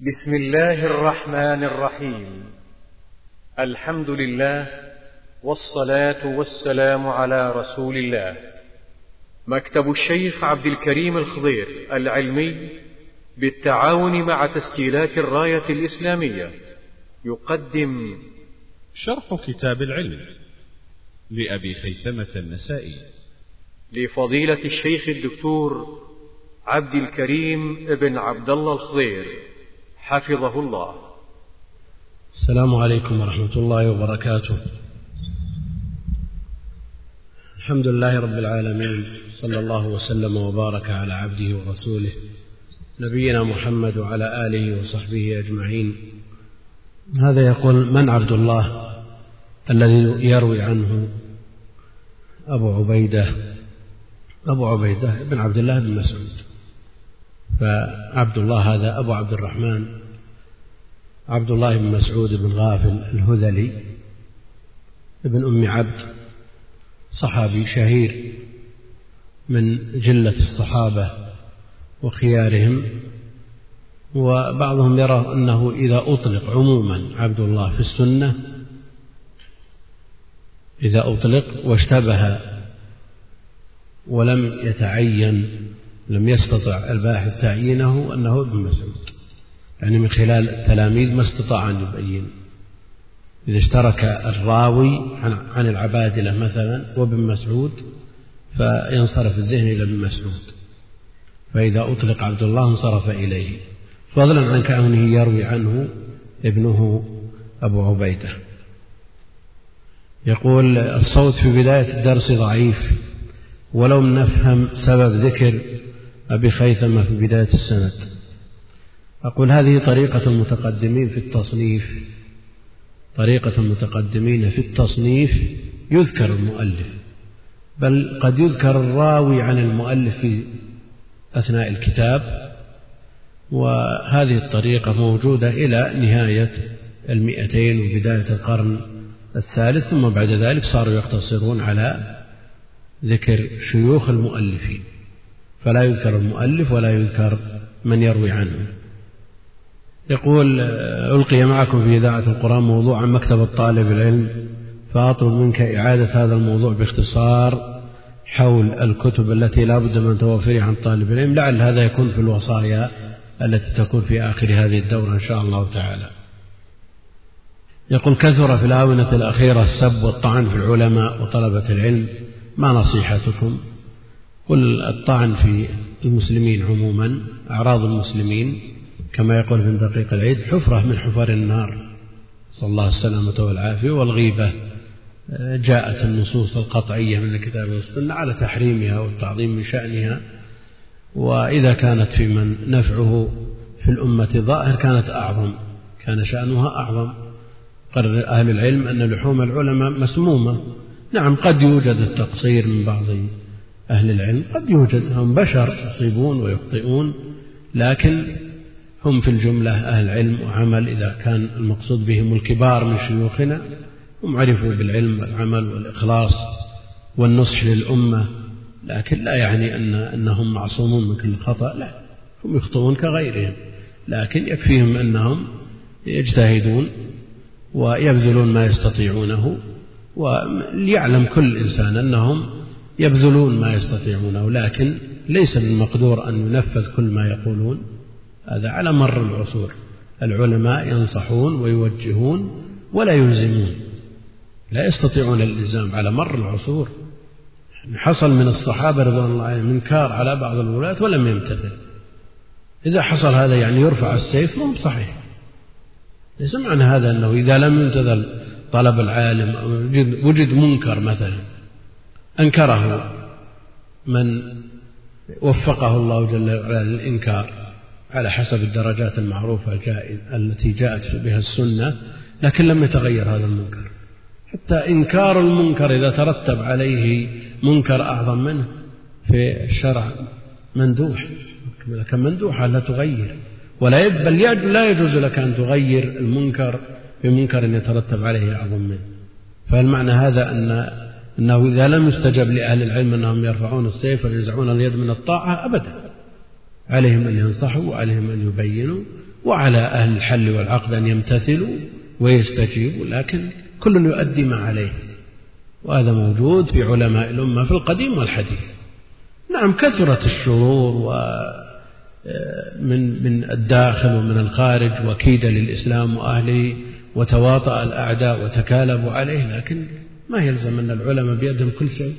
بسم الله الرحمن الرحيم. الحمد لله والصلاة والسلام على رسول الله. مكتب الشيخ عبد الكريم الخضير العلمي بالتعاون مع تسجيلات الراية الإسلامية. يقدم شرح كتاب العلم لأبي خيثمة النسائي. لفضيلة الشيخ الدكتور عبد الكريم بن عبد الله الخضير. حفظه الله. السلام عليكم ورحمة الله وبركاته. الحمد لله رب العالمين صلى الله وسلم وبارك على عبده ورسوله نبينا محمد وعلى آله وصحبه أجمعين. هذا يقول من عبد الله الذي يروي عنه أبو عبيدة؟ أبو عبيدة بن عبد الله بن مسعود. فعبد الله هذا أبو عبد الرحمن. عبد الله بن مسعود بن غافل الهذلي ابن أم عبد صحابي شهير من جلة الصحابة وخيارهم وبعضهم يرى أنه إذا أطلق عموما عبد الله في السنة إذا أطلق واشتبه ولم يتعين لم يستطع الباحث تعيينه أنه ابن مسعود. يعني من خلال التلاميذ ما استطاع أن يبين. إذا اشترك الراوي عن العبادلة مثلا وابن مسعود فينصرف الذهن إلى ابن مسعود. فإذا أطلق عبد الله انصرف إليه. فضلا عن كونه يروي عنه ابنه أبو عبيدة. يقول الصوت في بداية الدرس ضعيف ولم نفهم سبب ذكر أبي خيثمة في بداية السند. أقول هذه طريقة المتقدمين في التصنيف. طريقة المتقدمين في التصنيف يذكر المؤلف بل قد يذكر الراوي عن المؤلف في أثناء الكتاب. وهذه الطريقة موجودة إلى نهاية المئتين وبداية القرن الثالث ثم بعد ذلك صاروا يقتصرون على ذكر شيوخ المؤلفين. فلا يذكر المؤلف ولا يذكر من يروي عنه. يقول ألقي معكم في إذاعة القرآن موضوع عن مكتبة طالب العلم فأطلب منك إعادة هذا الموضوع باختصار حول الكتب التي لا بد من توفرها عن طالب العلم لعل هذا يكون في الوصايا التي تكون في آخر هذه الدورة إن شاء الله تعالى. يقول كثر في الآونة الأخيرة السب والطعن في العلماء وطلبة العلم ما نصيحتكم؟ قل الطعن في المسلمين عموما أعراض المسلمين كما يقول ابن دقيق العيد حفرة من حفر النار. صلى الله السلامة والعافية والغيبة. جاءت النصوص القطعية من الكتاب والسنة على تحريمها والتعظيم من شأنها. وإذا كانت في من نفعه في الأمة ظاهر كانت أعظم. كان شأنها أعظم. قرر أهل العلم أن لحوم العلماء مسمومة. نعم قد يوجد التقصير من بعض أهل العلم. قد يوجد هم بشر يصيبون ويخطئون. لكن هم في الجملة أهل علم وعمل إذا كان المقصود بهم الكبار من شيوخنا هم عرفوا بالعلم والعمل والإخلاص والنصح للأمة لكن لا يعني أن أنهم معصومون من كل خطأ لا هم يخطئون كغيرهم لكن يكفيهم أنهم يجتهدون ويبذلون ما يستطيعونه وليعلم كل إنسان أنهم يبذلون ما يستطيعونه لكن ليس بالمقدور أن ينفذ كل ما يقولون. هذا على مر العصور. العلماء ينصحون ويوجهون ولا يلزمون لا يستطيعون الإلزام على مر العصور. حصل من الصحابة رضوان الله عليهم منكار على بعض الولاة ولم يمتثل. إذا حصل هذا يعني يرفع السيف مو صحيح. ليس معنى هذا أنه إذا لم يمتثل طلب العالم أو وجد منكر مثلا أنكره من وفقه الله جل وعلا للإنكار. على حسب الدرجات المعروفة التي جاءت بها السنة لكن لم يتغير هذا المنكر. حتى إنكار المنكر إذا ترتب عليه منكر أعظم منه في الشرع مندوح. لكن مندوحة لا تغير. ولا بل لا يجوز لك أن تغير المنكر بمنكر يترتب عليه أعظم منه. فالمعنى هذا أن أنه إذا لم يستجب لأهل العلم أنهم يرفعون السيف وينزعون اليد من الطاعة أبدا. عليهم أن ينصحوا وعليهم أن يبينوا وعلى أهل الحل والعقد أن يمتثلوا ويستجيبوا لكن كل يؤدي ما عليه. وهذا موجود في علماء الأمة في القديم والحديث. نعم كثرت الشرور و آه، من من الداخل ومن الخارج وكيد للإسلام وأهله وتواطأ الأعداء وتكالبوا عليه لكن ما يلزم أن العلماء بيدهم كل شيء.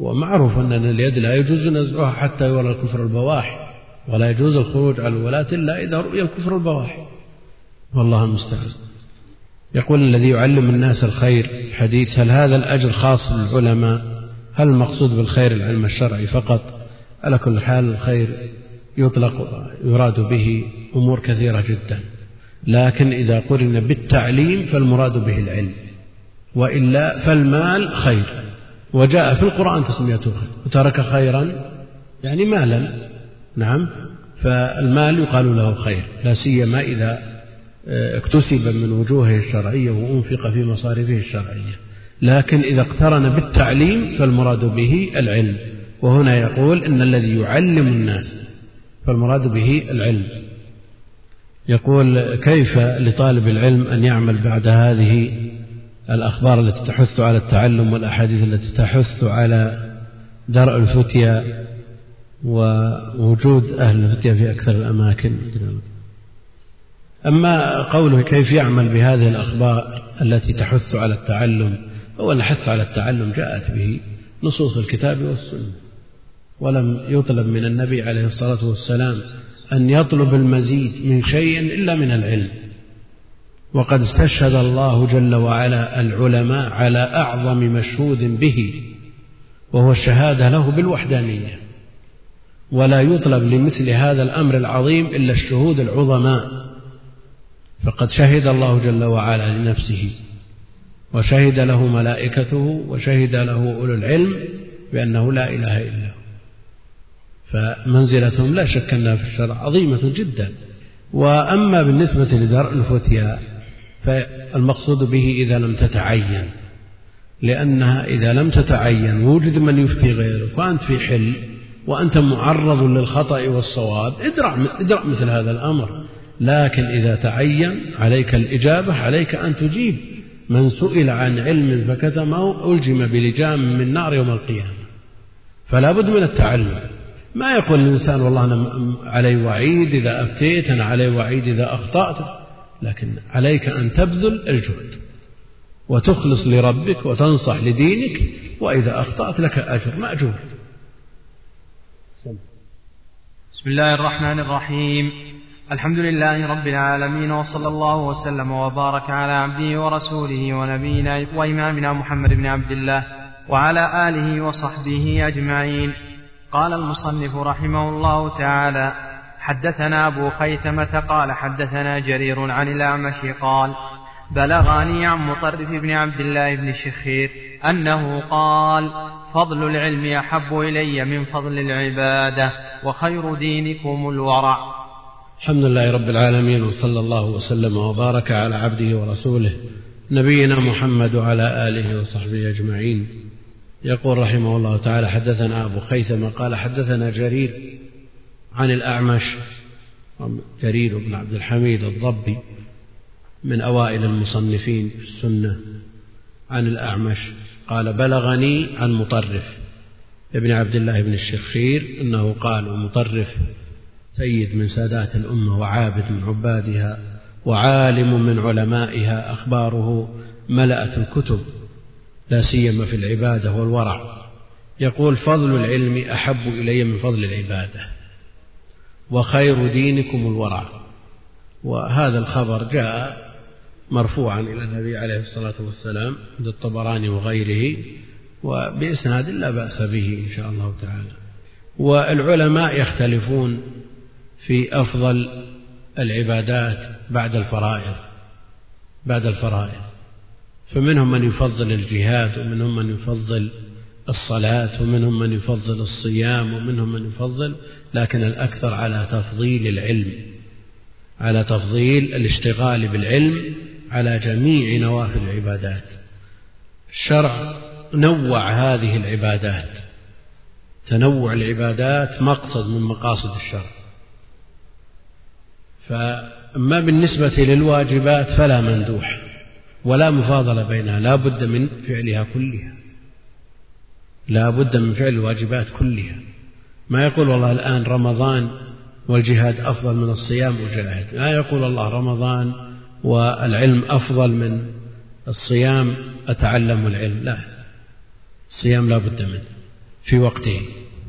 ومعروف أن اليد لا يجوز نزعها حتى يرى الكفر البواح ولا يجوز الخروج على الولاة إلا إذا رؤي الكفر البواح والله المستعان. يقول الذي يعلم الناس الخير حديث هل هذا الأجر خاص للعلماء هل المقصود بالخير العلم الشرعي فقط؟ على كل حال الخير يطلق يراد به أمور كثيرة جدا. لكن إذا قرن بالتعليم فالمراد به العلم. وإلا فالمال خير. وجاء في القرآن تسميته خير. وترك خيرا يعني مالا. نعم. فالمال يقال له خير لا سيما إذا آه، اكتسب من وجوهه الشرعية وأنفق في مصارفه الشرعية. لكن إذا اقترن بالتعليم فالمراد به العلم. وهنا يقول إن الذي يعلم الناس فالمراد به العلم. يقول كيف لطالب العلم أن يعمل بعد هذه الأخبار التي تحث على التعلم والأحاديث التي تحث على درء الفتيا ووجود أهل الفتيا في أكثر الأماكن. أما قوله كيف يعمل بهذه الأخبار التي تحث على التعلم هو الحث على التعلم جاءت به نصوص الكتاب والسنة ولم يطلب من النبي عليه الصلاة والسلام أن يطلب المزيد من شيء إلا من العلم. وقد استشهد الله جل وعلا العلماء على أعظم مشهود به وهو الشهادة له بالوحدانية. ولا يطلب لمثل هذا الأمر العظيم إلا الشهود العظماء. فقد شهد الله جل وعلا لنفسه وشهد له ملائكته وشهد له أولو العلم بأنه لا إله إلا هو. فمنزلتهم لا شك أنها في الشرع عظيمة جدا. وأما بالنسبة لدرء الفتيا فالمقصود به إذا لم تتعين لأنها إذا لم تتعين وجد من يفتي غيرك وأنت في حل وأنت معرض للخطأ والصواب ادرع, ادرع مثل هذا الأمر. لكن إذا تعين عليك الإجابة عليك أن تجيب. من سئل عن علم فكتمه ألجم بلجام من نار يوم القيامة. فلا بد من التعلم. ما يقول الإنسان والله أنا علي وعيد إذا أفتيت أنا علي وعيد إذا أخطأت. لكن عليك أن تبذل الجهد. وتخلص لربك وتنصح لدينك وإذا أخطأت لك أجر مأجور. بسم الله الرحمن الرحيم. الحمد لله رب العالمين وصلى الله وسلم وبارك على عبده ورسوله ونبينا وإمامنا محمد بن عبد الله وعلى آله وصحبه أجمعين. قال المصنف رحمه الله تعالى حدثنا أبو خيثمة قال حدثنا جرير عن الأعمش قال بلغني عن مطرف بن عبد الله بن الشخير أنه قال فضل العلم أحب إلي من فضل العبادة. وخير دينكم الورع. الحمد لله رب العالمين وصلى الله وسلم وبارك على عبده ورسوله نبينا محمد وعلى آله وصحبه أجمعين. يقول رحمه الله تعالى حدثنا أبو خيثمة قال حدثنا جرير عن الأعمش جرير بن عبد الحميد الضبي من أوائل المصنفين في السنة عن الأعمش قال بلغني عن مطرف. ابن عبد الله بن الشخير أنه قال ومطرف سيد من سادات الأمة وعابد من عبادها وعالم من علمائها أخباره ملأت الكتب لا سيما في العبادة والورع. يقول فضل العلم أحب إلي من فضل العبادة وخير دينكم الورع. وهذا الخبر جاء مرفوعا إلى النبي عليه الصلاة والسلام عند الطبراني وغيره. وبإسناد لا بأس به إن شاء الله تعالى. والعلماء يختلفون في أفضل العبادات بعد الفرائض بعد الفرائض. فمنهم من يفضل الجهاد ومنهم من يفضل الصلاة ومنهم من يفضل الصيام ومنهم من يفضل لكن الأكثر على تفضيل العلم على تفضيل الاشتغال بالعلم على جميع نوافل العبادات. الشرع نوع هذه العبادات. تنوع العبادات مقصد من مقاصد الشرع. فأما بالنسبة للواجبات فلا مندوح ولا مفاضلة بينها لا بد من فعلها كلها. لا بد من فعل الواجبات كلها. ما يقول والله الآن رمضان والجهاد أفضل من الصيام وجاهد ما يقول الله رمضان والعلم أفضل من الصيام أتعلم العلم. لا. الصيام لا بد منه. في وقته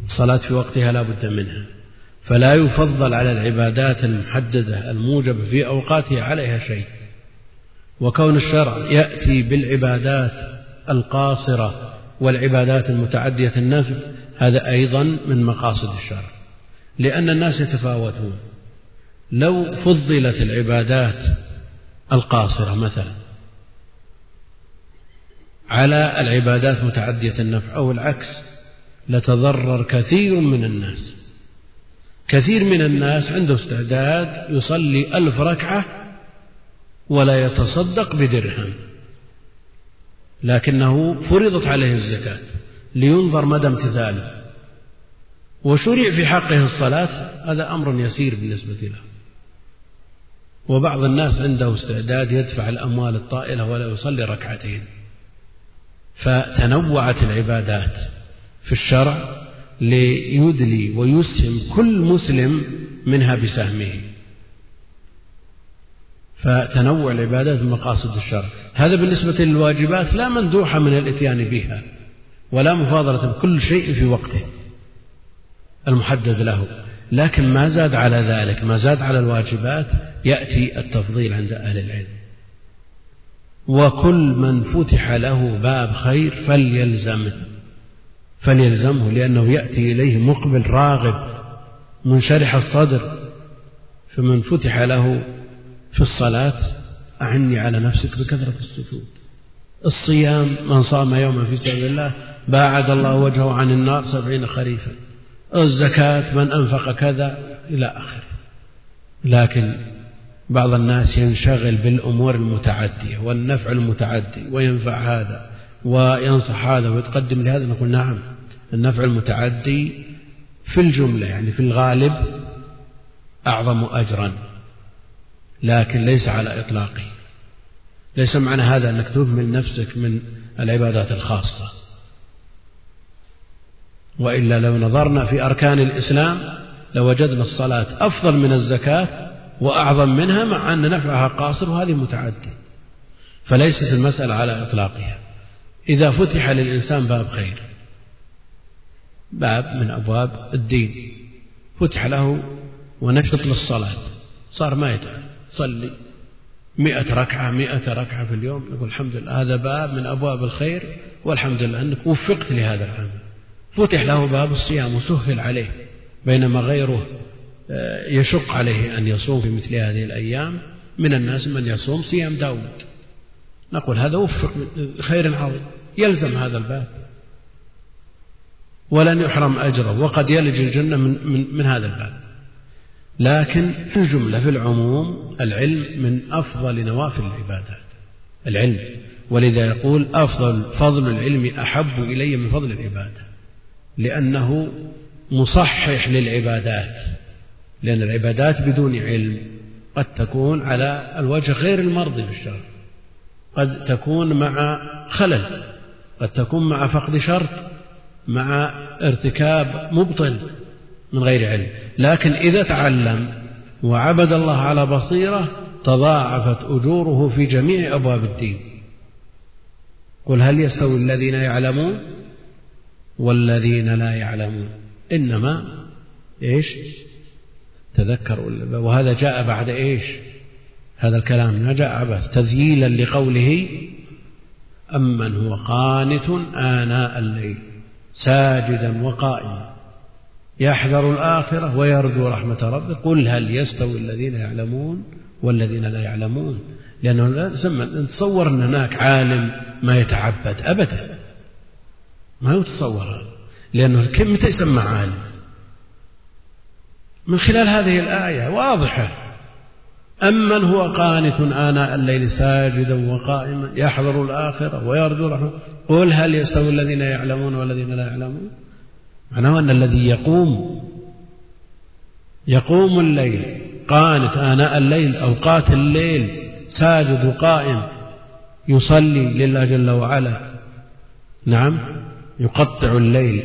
الصلاة في وقتها لا بد منها. فلا يفضل على العبادات المحددة الموجبة في أوقاتها عليها شيء. وكون الشرع يأتي بالعبادات القاصرة والعبادات المتعدية النفع هذا أيضا من مقاصد الشرع. لأن الناس يتفاوتون. لو فضلت العبادات القاصرة مثلا على العبادات متعدية النفع أو العكس لتضرر كثير من الناس. كثير من الناس عنده استعداد يصلي ألف ركعة ولا يتصدق بدرهم لكنه فرضت عليه الزكاة لينظر مدى امتثاله. وشرع في حقه الصلاة هذا أمر يسير بالنسبة له. وبعض الناس عنده استعداد يدفع الأموال الطائلة ولا يصلي ركعتين. فتنوعت العبادات في الشرع ليدلي ويسهم كل مسلم منها بسهمه. فتنوع العبادات من مقاصد الشرع. هذا بالنسبة للواجبات لا مندوحة من الإتيان بها ولا مفاضلة بكل شيء في وقته المحدد له. لكن ما زاد على ذلك ما زاد على الواجبات يأتي التفضيل عند أهل العلم. وكل من فتح له باب خير فليلزمه. فليلزمه لأنه يأتي إليه مقبل راغب منشرح الصدر. فمن فتح له في الصلاة أعني على نفسك بكثرة السجود. الصيام من صام يوما في سبيل الله باعد الله وجهه عن النار سبعين خريفا. الزكاة من أنفق كذا إلى آخره. لكن بعض الناس ينشغل بالأمور المتعدية والنفع المتعدي وينفع هذا وينصح هذا ويتقدم لهذا نقول نعم النفع المتعدي في الجملة يعني في الغالب أعظم أجرا لكن ليس على إطلاقه. ليس معنى هذا أنك تهمل نفسك من العبادات الخاصة. وإلا لو نظرنا في أركان الإسلام لوجدنا الصلاة أفضل من الزكاة وأعظم منها مع أن نفعها قاصر وهذه متعدي فليست المسألة على إطلاقها. إذا فتح للإنسان باب خير باب من أبواب الدين. فتح له ونشط للصلاة. صار ما يتعب. صلي مئة ركعة مئة ركعة في اليوم. نقول الحمد لله هذا باب من أبواب الخير والحمد لله أنك وفقت لهذا العمل. فتح له باب الصيام وسهل عليه بينما غيره يشق عليه أن يصوم في مثل هذه الأيام. من الناس من يصوم صيام داود. نقول هذا وفق خير عظيم. يلزم هذا الباب. ولن يحرم أجره وقد يلج الجنة من, من, من هذا الباب. لكن في الجملة في العموم العلم من أفضل نوافل العبادات. العلم. ولذا يقول أفضل فضل العلم أحب إلي من فضل العبادة. لأنه مصحح للعبادات. لأن العبادات بدون علم قد تكون على الوجه غير المرضي في الشرع. قد تكون مع خلل قد تكون مع فقد شرط مع ارتكاب مبطل من غير علم. لكن إذا تعلم وعبد الله على بصيرة تضاعفت أجوره في جميع أبواب الدين. قل هل يستوي الذين يعلمون؟ والذين لا يعلمون. إنما إيش؟ تذكر وهذا جاء بعد إيش؟ هذا الكلام ما جاء عبث تذييلا لقوله أمن هو قانت آناء الليل ساجدا وقائما يحذر الآخرة ويرجو رحمة ربه قل هل يستوي الذين يعلمون والذين لا يعلمون؟ لأنه لا نتصور أن هناك عالم ما يتعبد أبدا. ما يتصور لأنه متى يسمى عالم. من خلال هذه الآية واضحة. أمن هو قانت آناء الليل ساجدا وقائما يحضر الآخرة ويرجو رحمة. قل هل يستوي الذين يعلمون والذين لا يعلمون؟ معناه أن الذي يقوم يقوم الليل قانت آناء الليل أوقات الليل ساجد وقائم يصلي لله جل وعلا. نعم يقطع الليل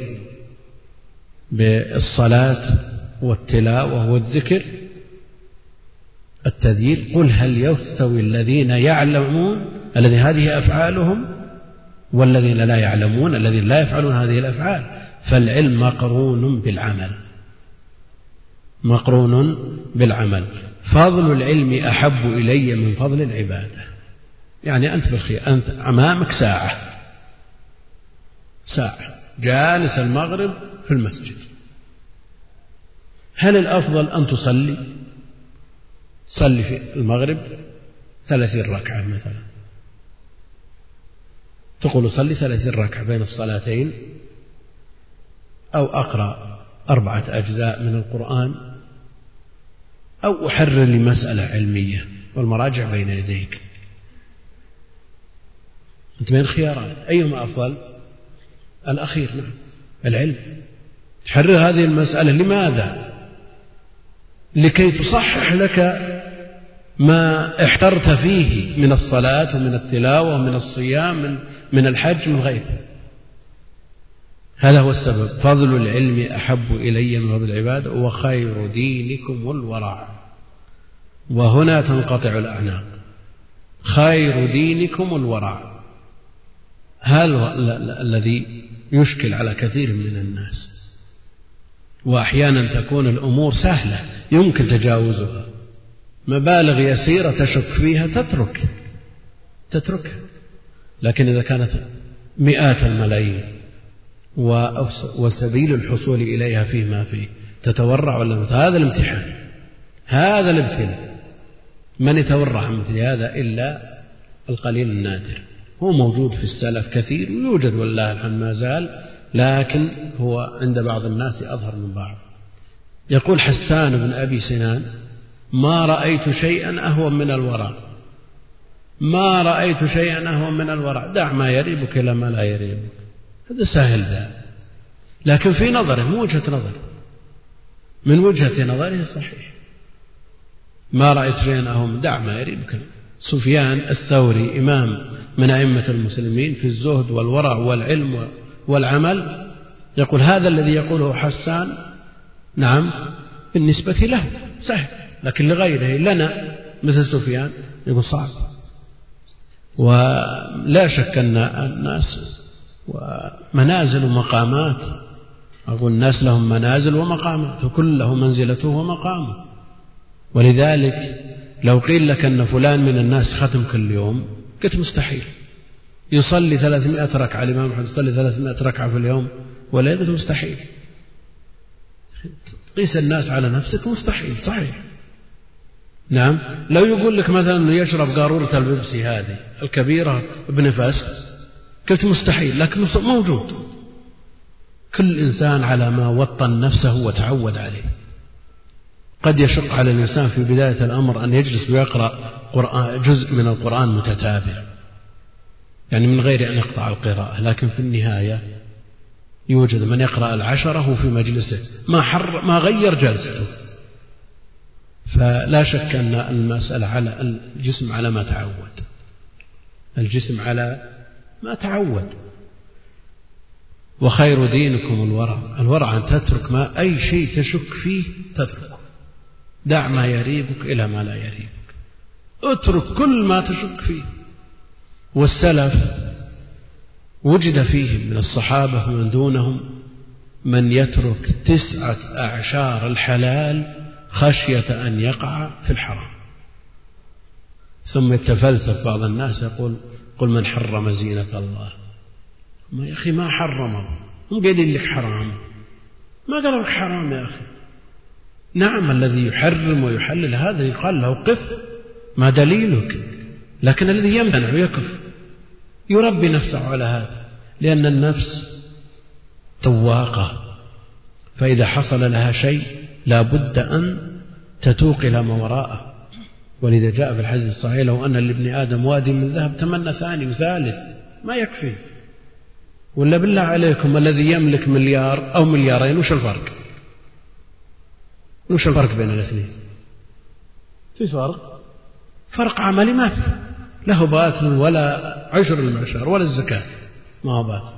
بالصلاة والتلاوة والذكر التذييل قل هل يستوي الذين يعلمون الذي هذه أفعالهم والذين لا يعلمون الذين لا يفعلون هذه الأفعال. فالعلم مقرون بالعمل. مقرون بالعمل. فضل العلم أحب إلي من فضل العبادة. يعني أنت بالخير أنت أمامك ساعة. ساعة. جالس المغرب في المسجد. هل الأفضل أن تصلي؟ صلي في المغرب ثلاثين ركعة مثلا. تقول صلي ثلاثين ركعة بين الصلاتين أو أقرأ أربعة أجزاء من القرآن أو أحرر لمسألة علمية والمراجع بين يديك. أنت بين الخيارات. أيهما أفضل؟ الأخير نعم العلم. تحرر هذه المسألة. لماذا؟ لكي تصحح لك ما احترت فيه من الصلاة ومن التلاوة ومن الصيام من, من الحج من غيره. هذا هو السبب. فضل العلم أحب إلي من فضل العبادة وخير دينكم الورع. وهنا تنقطع الأعناق. خير دينكم الورع. هذا الذي يشكل على كثير من الناس. وأحيانا تكون الأمور سهلة يمكن تجاوزها. مبالغ يسيرة تشك فيها تترك تتركها لكن إذا كانت مئات الملايين وسبيل الحصول إليها فيه ما فيه تتورع ولا هذا الامتحان هذا الابتلاء من يتورع عن مثل هذا؟ إلا القليل النادر. هو موجود في السلف كثير ويوجد والله الحمد ما زال لكن هو عند بعض الناس أظهر من بعض. يقول حسان بن أبي سنان ما رأيت شيئا أهون من الورع ما رأيت شيئا أهون من الورع دع ما يريبك إلى ما لا يريبك. هذا سهل ذا لكن في نظره مو وجهة نظر من وجهة نظره صحيح. ما رأيت شيئا أهون دع ما يريبك. سفيان الثوري إمام من أئمة المسلمين في الزهد والورع والعلم والعمل. يقول هذا الذي يقوله حسان نعم بالنسبة له سهل لكن لغيره لنا مثل سفيان يقول صعب. ولا شك أن الناس ومنازل ومقامات أقول الناس لهم منازل ومقامات وكل له منزلته ومقامه. ولذلك لو قيل لك أن فلان من الناس ختم كل يوم قلت مستحيل. يصلي ثلاثمائة ركعة الإمام أحمد يصلي ثلاثمائة ركعة في اليوم ولا قلت مستحيل. قيس الناس على نفسك مستحيل صحيح. نعم. لو يقول لك مثلا أنه يشرب قارورة البيبسي هذه الكبيرة بنفس قلت مستحيل لكنه موجود. كل إنسان على ما وطن نفسه وتعود عليه. قد يشق على الإنسان في بداية الأمر أن يجلس ويقرأ جزء من القرآن متتابع. يعني من غير أن يقطع القراءة لكن في النهاية يوجد من يقرأ العشرة في مجلسه. ما, حر ما غير جلسته. فلا شك أن المسألة على الجسم على ما تعود. الجسم على ما تعود. وخير دينكم الورع. الورع أن تترك ما أي شيء تشك فيه تتركه. دع ما يريبك إلى ما لا يريبك. اترك كل ما تشك فيه. والسلف وجد فيهم من الصحابة ومن دونهم من يترك تسعة أعشار الحلال خشية أن يقع في الحرام. ثم يتفلسف بعض الناس يقول قل من حرم زينة الله؟ ما يا أخي ما حرمه هم قايلين لك حرام؟ ما قالوا لك حرام يا أخي؟ نعم الذي يحرم ويحلل هذا يقال له قف ما دليلك؟ لكن الذي يمتنع ويكف يربي نفسه على هذا لأن النفس تواقة فإذا حصل لها شيء لا بد أن تتوق إلى ما وراءه. ولذا جاء في الحديث الصحيح لو أن لابن آدم وادي من ذهب تمنى ثاني وثالث ما يكفي. ولا بالله عليكم الذي يملك مليار أو مليارين وش الفرق؟ وش الفرق بين الاثنين؟ في فرق. فرق عملي ما في. له باطل ولا عشر المعشر ولا الزكاة. ما هو باطل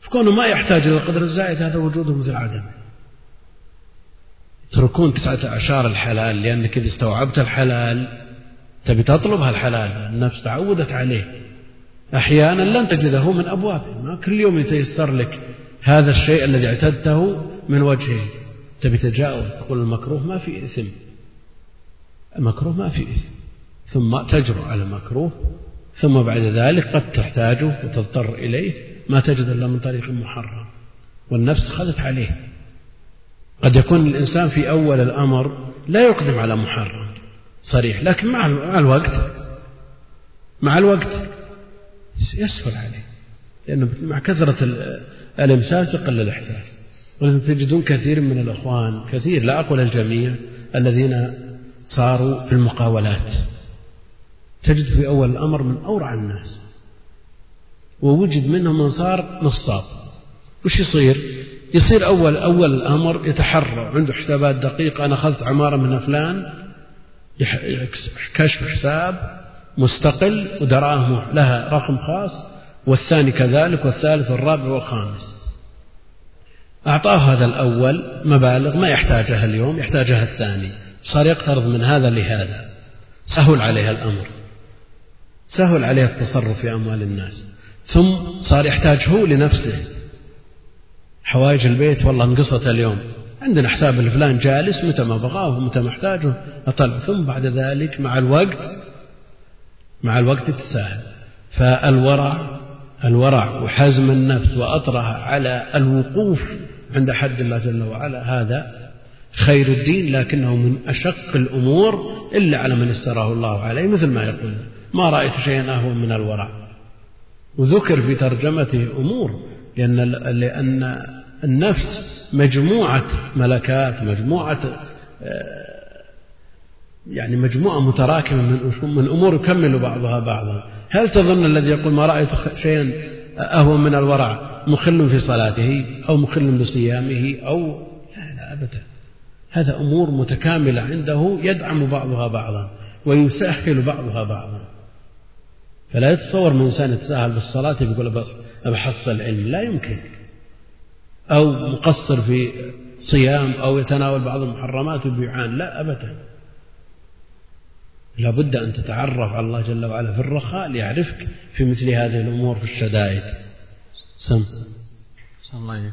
فكونه ما يحتاج إلى القدر الزائد هذا وجوده مثل عدم يتركون تسعة أعشار الحلال لأنك إذا استوعبت الحلال تبي تطلب هالحلال. النفس تعودت عليه. أحيانا لن تجده من أبوابه. ما كل يوم يتيسر لك هذا الشيء الذي اعتدته من وجهه. تبي تتجاوز تقول المكروه ما في إثم. المكروه ما في إثم. ثم تجرؤ على المكروه ثم بعد ذلك قد تحتاجه وتضطر إليه ما تجد إلا من طريق محرم. والنفس خذت عليه. قد يكون الإنسان في أول الأمر لا يقدم على محرم. صريح. لكن مع الوقت مع الوقت يسهل عليه. لأنه مع كثرة الإمساك تقل الإحساس. ولازم تجدون كثير من الأخوان كثير لا أقول الجميع الذين صاروا في المقاولات. تجد في أول الأمر من أورع الناس ووجد منهم من صار نصاب. وش يصير؟ يصير أول أول الأمر يتحرى عنده حسابات دقيقة أنا أخذت عمارة من فلان كشف حساب مستقل ودراهمه لها رقم خاص والثاني كذلك والثالث والرابع والخامس. أعطاه هذا الأول مبالغ ما يحتاجها اليوم يحتاجها الثاني. صار يقترض من هذا لهذا. سهل عليه الأمر. سهل عليه التصرف في أموال الناس. ثم صار يحتاج هو لنفسه. حوائج البيت والله انقصت اليوم. عندنا حساب الفلان جالس متى ما بغاه ومتى ما احتاجه أطلع ثم بعد ذلك مع الوقت مع الوقت تتساهل. فالورع الورع وحزم النفس وأطرها على الوقوف عند حد الله جل وعلا هذا خير الدين لكنه من أشق الأمور إلا على من استراه الله عليه مثل ما يقول. ما رأيت شيئا أهون من الورع وذكر في ترجمته أمور لأن, لأن النفس مجموعة ملكات مجموعة آه، يعني مجموعة متراكمة من من أمور يكمل بعضها بعضا. هل تظن الذي يقول ما رأيت شيئا أهون من الورع مخل في صلاته أو مخل بصيامه أو؟ لا لا أبدا. هذا أمور متكاملة عنده يدعم بعضها بعضا ويسهل بعضها بعضا. فلا يتصور من إنسان يتساهل بالصلاة يقول بس بحصل علم لا يمكن. أو مقصر في صيام أو يتناول بعض المحرمات وبيعان. لا أبدا. لابد أن تتعرف على الله جل وعلا في الرخاء ليعرفك في مثل هذه الأمور في الشدائد. سم. الله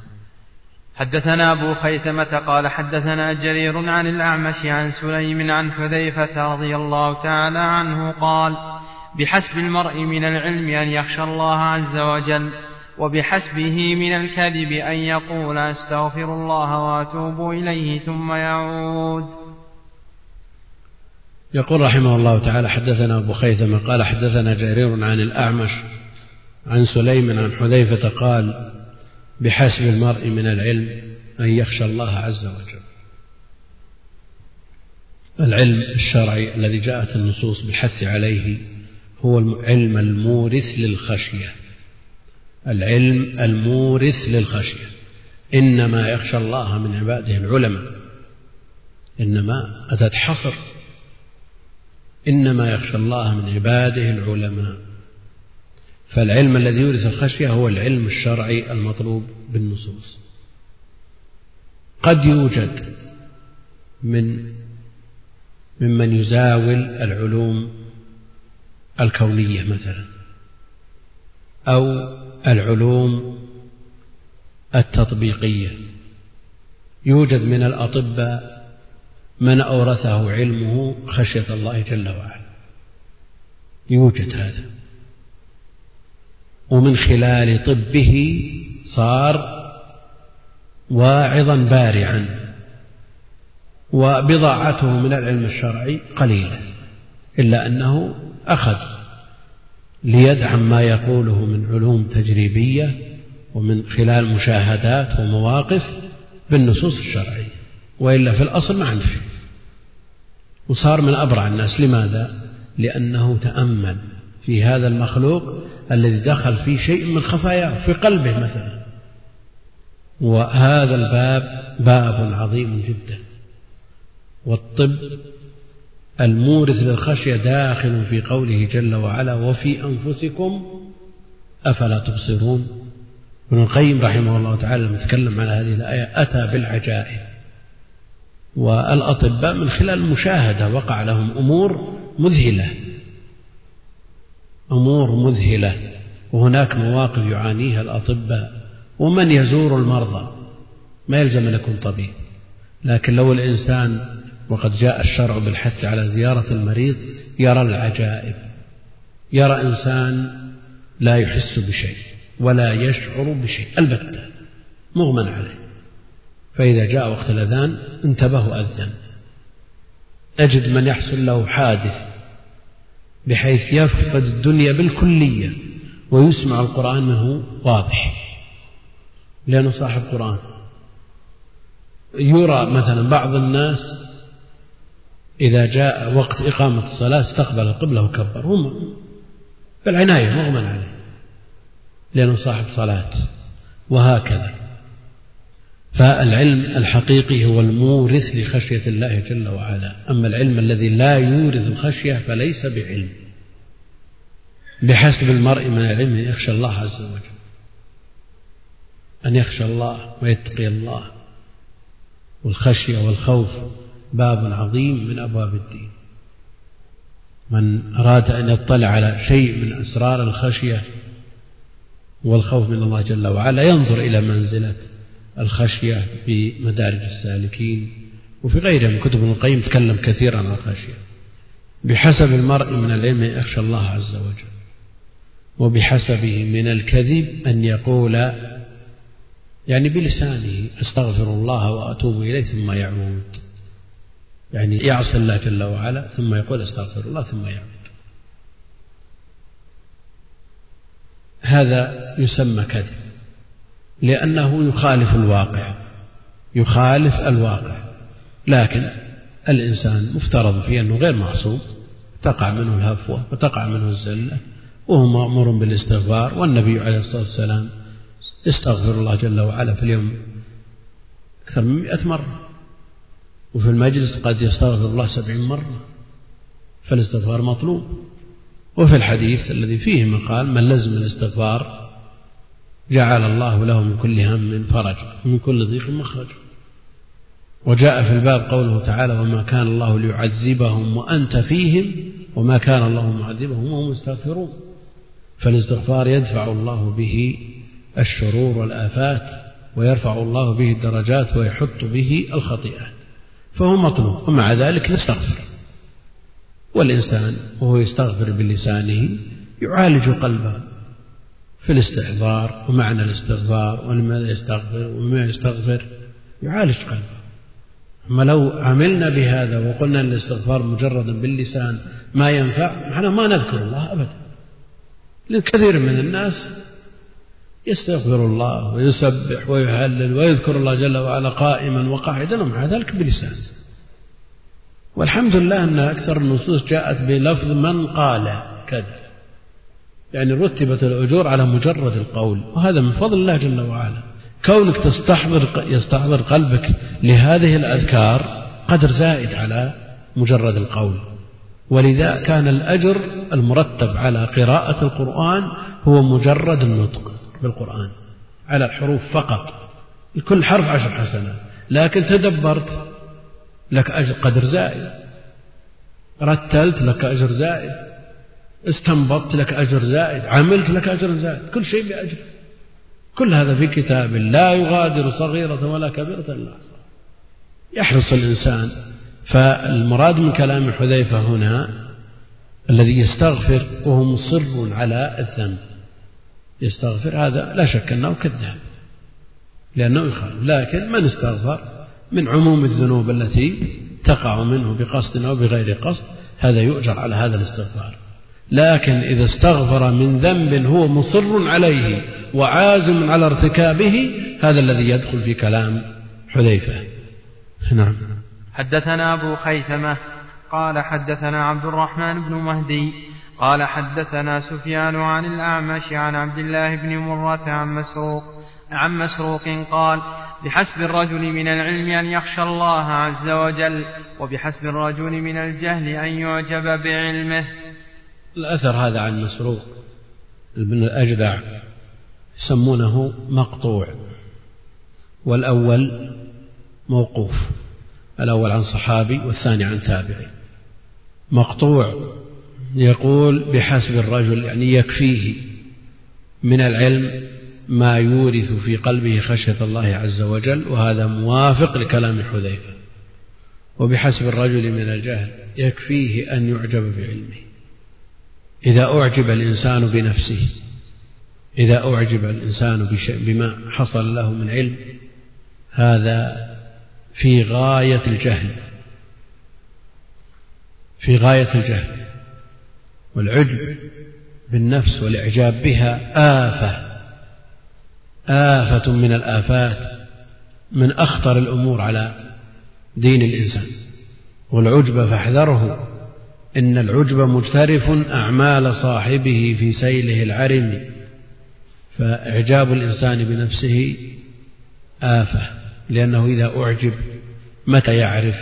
حدثنا أبو خيثمة قال حدثنا جرير عن الأعمش عن سليم عن حذيفة رضي الله تعالى عنه قال بحسب المرء من العلم أن يخشى الله عز وجل وبحسبه من الكذب أن يقول أستغفر الله وأتوب إليه ثم يعود. يقول رحمه الله تعالى حدثنا أبو خيثمة قال حدثنا جرير عن الأعمش عن سليم عن حذيفة قال بحسب المرء من العلم أن يخشى الله عز وجل. العلم الشرعي الذي جاءت النصوص بالحث عليه هو العلم المورث للخشية. العلم المورث للخشية. إنما يخشى الله من عباده العلماء. إنما أتت حصر إنما يخشى الله من عباده العلماء. فالعلم الذي يورث الخشية هو العلم الشرعي المطلوب بالنصوص. قد يوجد من ممن يزاول العلوم الكونية مثلا أو العلوم التطبيقية. يوجد من الأطباء من أورثه علمه خشية الله جل وعلا. يوجد هذا. ومن خلال طبه صار واعظا بارعا وبضاعته من العلم الشرعي قليلة إلا أنه أخذ ليدعم ما يقوله من علوم تجريبية ومن خلال مشاهدات ومواقف بالنصوص الشرعية وإلا في الأصل ما عنده وصار من أبرع الناس. لماذا؟ لأنه تأمل في هذا المخلوق الذي دخل فيه شيء من خفاياه في قلبه مثلا. وهذا الباب باب عظيم جدا. والطب المورث للخشية داخل في قوله جل وعلا وفي أنفسكم أفلا تبصرون. ابن القيم رحمه الله تعالى لما تكلم على هذه الآية أتى بالعجائب والأطباء من خلال المشاهدة وقع لهم أمور مذهلة أمور مذهلة وهناك مواقف يعانيها الأطباء. ومن يزور المرضى؟ ما يلزم أن يكون طبيب لكن لو الإنسان وقد جاء الشرع بالحث على زيارة المريض يرى العجائب يرى إنسان لا يحس بشيء ولا يشعر بشيء البتة مغمى عليه. فإذا جاء وقت الأذان انتبه أذن. أجد من يحصل له حادث بحيث يفقد الدنيا بالكلية ويسمع القرآن منه واضح. لأنه صاحب قرآن يرى مثلا بعض الناس إذا جاء وقت إقامة الصلاة استقبل القبلة وكبر. هم بالعناية مغمى عليه. لأنه صاحب صلاة. وهكذا. فالعلم الحقيقي هو المورث لخشية الله جل وعلا. أما العلم الذي لا يورث الخشية فليس بعلم. بحسب المرء من العلم أن يخشى الله عز وجل. أن يخشى الله ويتقي الله. والخشية والخوف باب عظيم من أبواب الدين. من أراد أن يطلع على شيء من أسرار الخشية والخوف من الله جل وعلا ينظر إلى منزلة الخشية في مدارج السالكين. وفي غيرها من كتب ابن القيم تكلم كثيرا عن الخشية. بحسب المرء من العلم يخشى الله عز وجل. وبحسبه من الكذب أن يقول يعني بلسانه أستغفر الله وأتوب إليه ثم يعود. يعني يعصي الله جل وعلا ثم يقول أستغفر الله ثم يعود. هذا يسمى كذب لأنه يخالف الواقع يخالف الواقع. لكن الإنسان مفترض فيه أنه غير معصوم تقع منه الهفوة وتقع منه الزلة وهو مأمور بالاستغفار. والنبي عليه الصلاة والسلام يستغفر الله جل وعلا في اليوم أكثر من مئة مرة. وفي المجلس قد يستغفر الله سبعين مرة فالاستغفار مطلوب. وفي الحديث الذي فيه مقال من لزم الاستغفار جعل الله له من كل هم فرج ومن كل ضيق مخرج. وجاء في الباب قوله تعالى وما كان الله ليعذبهم وأنت فيهم وما كان الله معذبهم وهم يستغفرون فالاستغفار يدفع الله به الشرور والآفات ويرفع الله به الدرجات ويحط به الخطيئات فهو مطلوب ومع ذلك نستغفر. والإنسان وهو يستغفر بلسانه يعالج قلبه في الاستحضار ومعنى الاستغفار ولماذا يستغفر وما يستغفر يعالج قلبه. أما لو عملنا بهذا وقلنا أن الاستغفار مجردا باللسان ما ينفع نحن ما نذكر الله أبدا. لكثير من الناس يستغفر الله ويسبح ويهلل ويذكر الله جل وعلا قائما وقاعدا ومع ذلك بلسان. والحمد لله أن أكثر النصوص جاءت بلفظ من قال كذا يعني رتبت الأجور على مجرد القول وهذا من فضل الله جل وعلا. كونك تستحضر يستحضر قلبك لهذه الأذكار قدر زائد على مجرد القول. ولذا كان الأجر المرتب على قراءة القرآن هو مجرد النطق. بالقرآن على الحروف فقط لكل حرف عشر حسنات لكن تدبرت لك أجر قدر زائد رتلت لك أجر زائد استنبطت لك أجر زائد عملت لك أجر زائد كل شيء بأجر. كل هذا في كتاب لا يغادر صغيرة ولا كبيرة إلا يحرص الإنسان فالمراد من كلام حذيفة هنا الذي يستغفر وهو مصر على الذنب. يستغفر هذا لا شك أنه كذاب لأنه يخالف لكن من استغفر؟ من عموم الذنوب التي تقع منه بقصد أو بغير قصد هذا يؤجر على هذا الاستغفار. لكن إذا استغفر من ذنب هو مصر عليه وعازم على ارتكابه هذا الذي يدخل في كلام حذيفة. نعم. حدثنا أبو خيثمة قال حدثنا عبد الرحمن بن مهدي قال حدثنا سفيان عن الأعمش عن عبد الله بن مرة عن مسروق عن مسروق قال بحسب الرجل من العلم أن يخشى الله عز وجل وبحسب الرجل من الجهل أن يعجب بعلمه. الأثر هذا عن مسروق ابن الأجدع يسمونه مقطوع والأول موقوف الأول عن صحابي والثاني عن تابعي. مقطوع يقول بحسب الرجل يعني يكفيه من العلم ما يورث في قلبه خشية الله عز وجل وهذا موافق لكلام حذيفة وبحسب الرجل من الجهل يكفيه أن يعجب بعلمه. إذا أعجب الإنسان بنفسه إذا أعجب الإنسان بما حصل له من علم هذا في غاية الجهل. في غاية الجهل. والعجب بالنفس والإعجاب بها آفة آفة من الآفات من أخطر الأمور على دين الإنسان. والعجب فاحذره إن العجب مجترف أعمال صاحبه في سيله العرم فإعجاب الإنسان بنفسه آفة لأنه إذا أعجب متى يعرف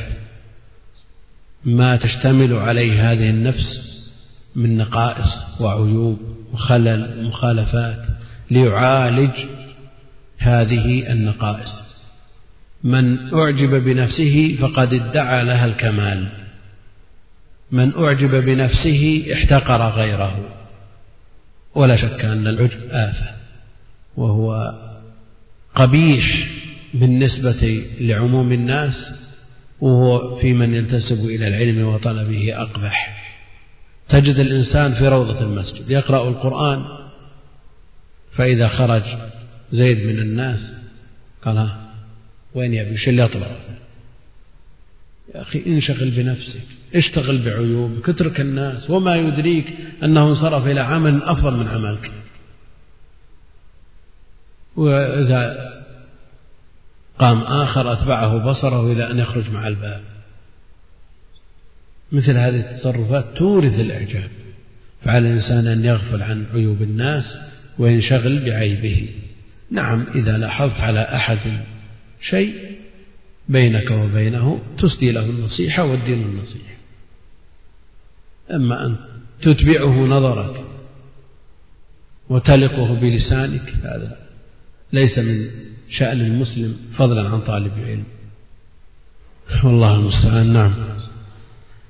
ما تشتمل عليه هذه النفس؟ من نقائص وعيوب وخلل ومخالفات ليعالج هذه النقائص. من أعجب بنفسه فقد ادعى لها الكمال. من أعجب بنفسه احتقر غيره. ولا شك أن العجب آفة. وهو قبيح بالنسبة لعموم الناس وهو في من ينتسب إلى العلم وطلبه أقبح. تجد الإنسان في روضة المسجد يقرأ القرآن فإذا خرج زيد من الناس قال ها وين يبي وش اللي يطلع يا أخي انشغل بنفسك اشتغل بعيوبك اترك الناس وما يدريك أنه انصرف إلى عمل أفضل من عملك. وإذا قام آخر أتبعه بصره إلى أن يخرج مع الباب. مثل هذه التصرفات تورث الإعجاب. فعلى الإنسان أن يغفل عن عيوب الناس وينشغل بعيبه. نعم إذا لاحظت على أحد شيء بينك وبينه تسدي له النصيحة والدين النصيحة. أما أن تتبعه نظرك وتلقه بلسانك هذا ليس من شأن المسلم فضلا عن طالب علم. والله المستعان. نعم.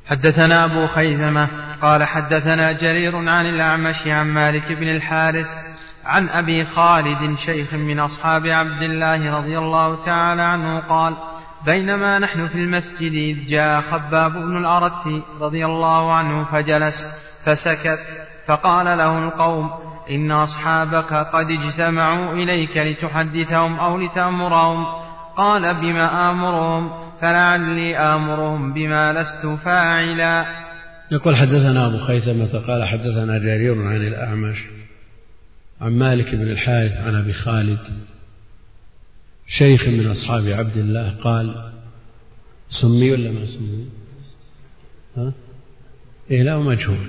حدثنا أبو خيثمة قال حدثنا جرير عن الأعمش عن مالك بن الحارث عن أبي خالد شيخ من أصحاب عبد الله رضي الله تعالى عنه قال بينما نحن في المسجد إذ جاء خباب بن الأرت رضي الله عنه فجلس فسكت فقال له القوم إن أصحابك قد اجتمعوا إليك لتحدثهم أو لتأمرهم. قال بما آمرهم فلعلي آمرهم بما لست فاعلا. يقول حدثنا أبو خيثمة قال حدثنا جرير عن الأعمش عن مالك بن الحارث عن أبي خالد. شيخ من أصحاب عبد الله قال سمي ولا ما سمي؟ ها؟ إيه لا مجهول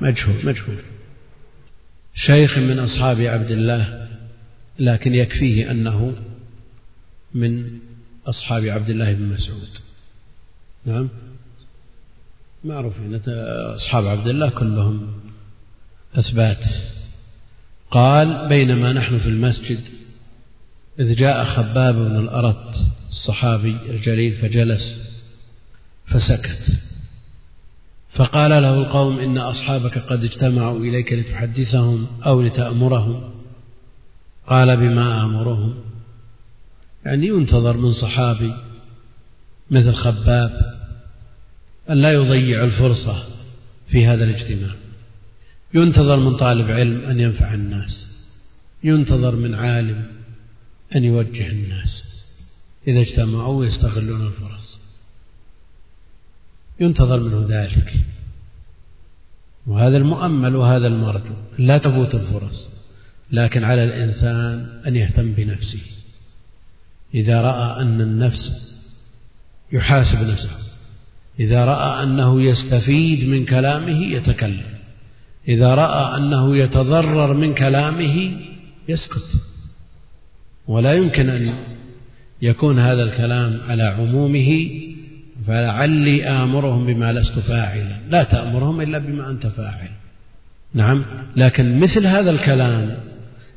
مجهول مجهول. شيخ من أصحاب عبد الله لكن يكفيه أنه من أصحاب عبد الله بن مسعود. نعم. معروفين. أصحاب عبد الله كلهم أثبات. قال بينما نحن في المسجد إذ جاء خباب بن الأرت الصحابي الجليل فجلس فسكت. فقال له القوم إن أصحابك قد اجتمعوا إليك لتحدثهم أو لتأمرهم. قال بما آمرهم؟ يعني ينتظر من صحابي مثل خباب أن لا يضيع الفرصة في هذا الاجتماع. ينتظر من طالب علم أن ينفع الناس. ينتظر من عالم أن يوجه الناس إذا اجتمعوا يستغلون الفرص. ينتظر منه ذلك. وهذا المؤمل وهذا المرجو لا تفوت الفرص لكن على الإنسان أن يهتم بنفسه. إذا رأى أن النفس يحاسب نفسه إذا رأى أنه يستفيد من كلامه يتكلم إذا رأى أنه يتضرر من كلامه يسكت. ولا يمكن أن يكون هذا الكلام على عمومه فلعلي آمرهم بما لست فاعلا. لا تأمرهم إلا بما أنت فاعل. نعم لكن مثل هذا الكلام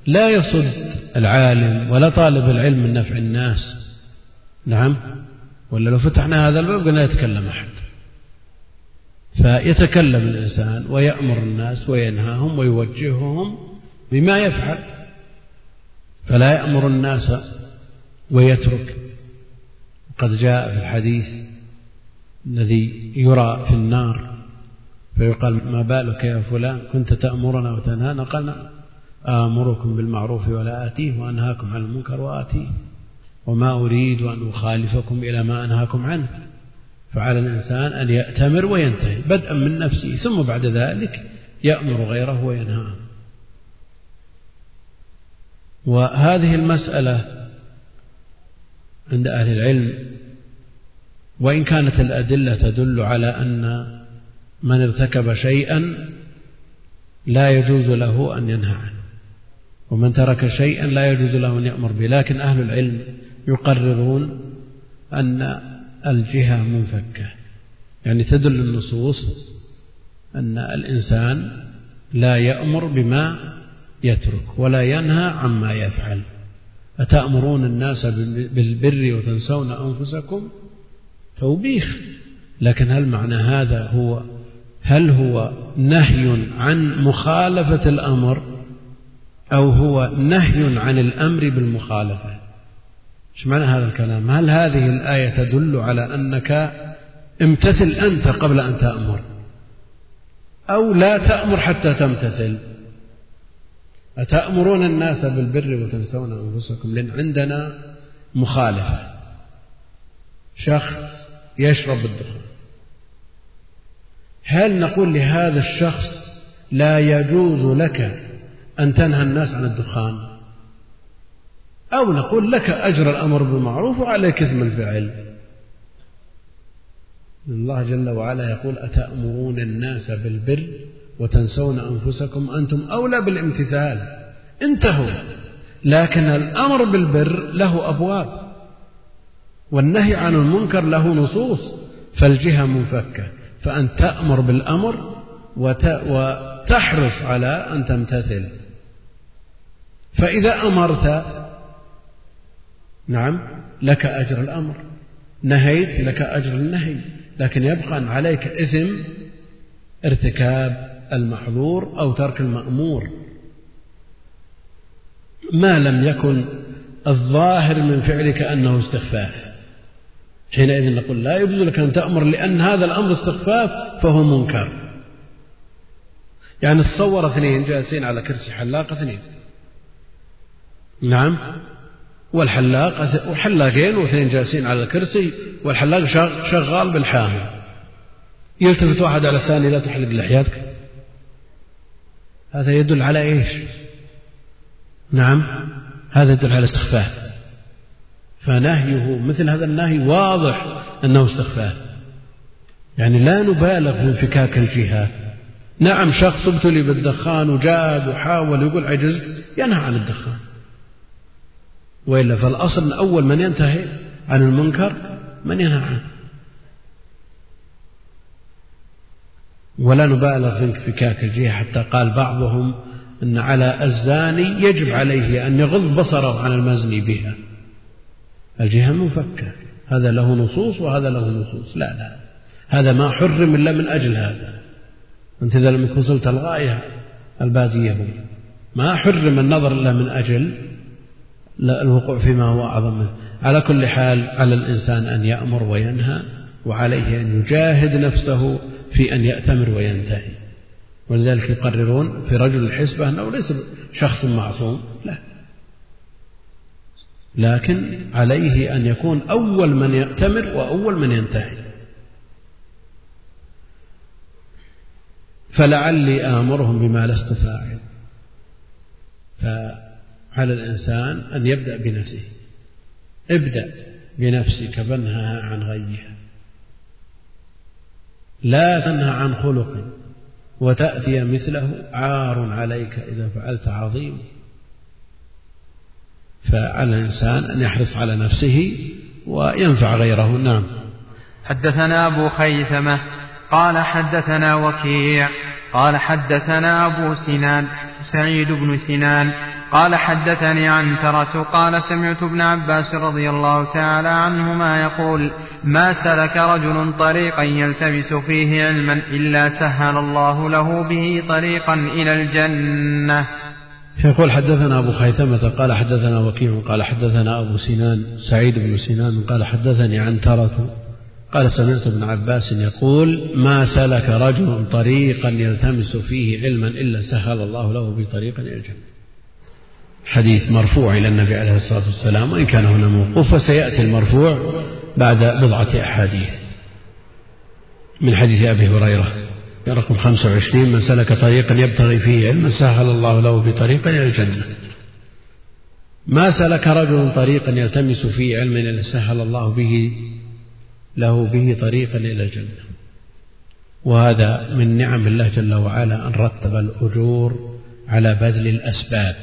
لا يصد العالم ولا طالب العلم من نفع الناس. نعم. ولا لو فتحنا هذا الباب قلنا يتكلم أحد. فيتكلم الإنسان ويأمر الناس وينهاهم ويوجههم بما يفعل. فلا يأمر الناس ويترك. قد جاء في الحديث الذي يرى في النار فيقال ما بالك يا فلان؟ كنت تأمرنا وتنهانا؟ قال نعم. آمركم بالمعروف ولا آتيه وأنهاكم عن المنكر وآتيه. وما أريد أن أخالفكم إلى ما أنهاكم عنه. فعلى الإنسان أن يأتمر وينتهي بدءا من نفسه ثم بعد ذلك يأمر غيره وينهاه. وهذه المسألة عند أهل العلم وإن كانت الأدلة تدل على أن من ارتكب شيئا لا يجوز له أن ينهى عنه. ومن ترك شيئا لا يجوز له أن يأمر به. لكن أهل العلم يقررون أن الجهة منفكة. يعني تدل النصوص أن الإنسان لا يأمر بما يترك ولا ينهى عما يفعل. أتأمرون الناس بالبر وتنسون أنفسكم؟ توبيخ. لكن هل معنى هذا هو هل هو نهي عن مخالفة الأمر؟ أو هو نهي عن الأمر بالمخالفة. إيش معنى هذا الكلام؟ هل هذه الآية تدل على أنك امتثل أنت قبل أن تأمر؟ أو لا تأمر حتى تمتثل؟ أتأمرون الناس بالبر وتنسون أنفسكم؟ لأن عندنا مخالفة. شخص يشرب الدخان. هل نقول لهذا الشخص لا يجوز لك أن تنهى الناس عن الدخان. أو نقول لك أجر الأمر بالمعروف وعليك اسم الفعل. الله جل وعلا يقول أتأمرون الناس بالبر وتنسون أنفسكم أنتم أولى بالامتثال. انتهوا. لكن الأمر بالبر له أبواب والنهي عن المنكر له نصوص. فالجهة منفكة. فأن تأمر بالأمر وتحرص على أن تمتثل. فإذا أمرت نعم لك أجر الأمر. نهيت لك أجر النهي لكن يبقى عليك إثم ارتكاب المحظور أو ترك المأمور. ما لم يكن الظاهر من فعلك أنه استخفاف. حينئذ نقول لا يجوز لك أن تأمر لأن هذا الأمر استخفاف فهو منكر. يعني تصور اثنين جالسين على كرسي حلاق اثنين. نعم. والحلاق وحلاقين واثنين جالسين على الكرسي والحلاق شغال بالحامل. يلتفت واحد على الثاني لا تحلق لحياتك. هذا يدل على إيش؟ نعم. هذا يدل على استخفاف فنهيه مثل هذا النهي واضح أنه استخفاف يعني لا نبالغ في انفكاك الجهات نعم شخص ابتلي بالدخان وجاد وحاول يقول عجز ينهى عن الدخان. وإلا فالأصل أول من ينتهي عن المنكر من ينهى عنه. ولا نبالغ في انفكاك الجهة حتى قال بعضهم أن على الزاني يجب عليه أن يغض بصره عن المزني بها. الجهة منفكة. هذا له نصوص وهذا له نصوص. لا لا. هذا ما حرم إلا من أجل هذا. أنت إذا لم وصلت الغاية البادية ما حرم النظر إلا من أجل الوقوع فيما هو أعظم منه. على كل حال على الإنسان أن يأمر وينهى وعليه أن يجاهد نفسه في أن يأتمر وينتهي. ولذلك يقررون في رجل الحسبة أنه ليس شخص معصوم لا. لكن عليه أن يكون أول من يأتمر وأول من ينتهي. فلعلي آمرهم بما لست فاعل فعلى الإنسان أن يبدأ بنفسه. ابدأ بنفسك فانهها عن غيها. لا تنهى عن خلق وتأتي مثله عار عليك إذا فعلت عظيم. فعلى الإنسان أن يحرص على نفسه وينفع غيره. نعم. حدثنا أبو خيثمة قال حدثنا وكيع قال حدثنا أبو سنان سعيد بن سنان قال حدثني عنترة قال سمعت ابن عباس رضي الله تعالى عنهما يقول ما سلك رجل طريقا يلتمس فيه علما إلا سهل الله له به طريقا إلى الجنة. يقول حدثنا أبو خيثمة قال حدثنا وكيع قال حدثنا أبو سنان سعيد بن سنان قال حدثني عنترة قال سمعت ابن عباس يقول ما سلك رجل طريقا يلتمس فيه علما إلا سهل الله له بطريقا إلى الجنة. حديث مرفوع إلى النبي عليه الصلاة والسلام وإن كان هنا موقوف وسيأتي المرفوع بعد بضعة أحاديث. من حديث أبي هريرة رقم 25 من سلك طريقا يبتغي فيه علما سهل الله له بطريقا إلى الجنة. ما سلك رجل طريقا يلتمس فيه علما إلا سهل الله به له به طريقا إلى الجنة. وهذا من نعم الله جل وعلا أن رتب الأجور على بذل الأسباب.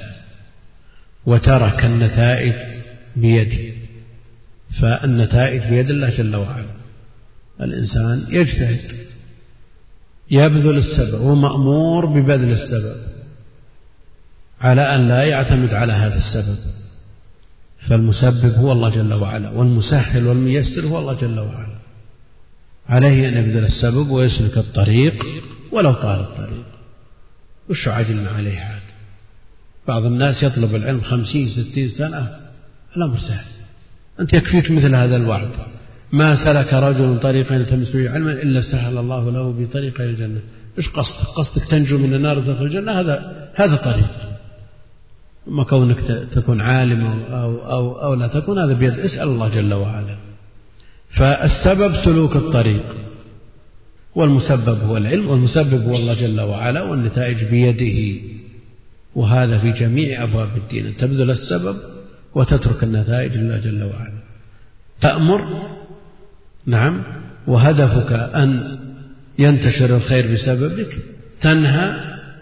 وترك النتائج بيده. فالنتائج بيد الله جل وعلا. الإنسان يجتهد. يبذل السبب ومأمور ببذل السبب. على أن لا يعتمد على هذا السبب. فالمسبب هو الله جل وعلا والمسهل والميسر هو الله جل وعلا. عليه أن يبذل السبب ويسلك الطريق ولو طال الطريق. وش عجلنا عليه عاد بعض الناس يطلب العلم خمسين ستين سنة. الأمر سهل أنت يكفيك مثل هذا الوعد. ما سلك رجل طريقا يلتمس فيه علما إلا سهل الله له بطريق إلى الجنة. إيش قصدك؟ قصدك تنجو من النار وتدخل الجنة؟ هذا هذا طريق. أما كونك تكون عالم أو, أو, أو, أو لا تكون هذا بيد. اسأل الله جل وعلا. فالسبب سلوك الطريق. والمسبب هو العلم والمسبب هو الله جل وعلا والنتائج بيده. وهذا في جميع أبواب الدين. أن تبذل السبب وتترك النتائج لله جل وعلا. تأمر؟ نعم. وهدفك أن ينتشر الخير بسببك. تنهى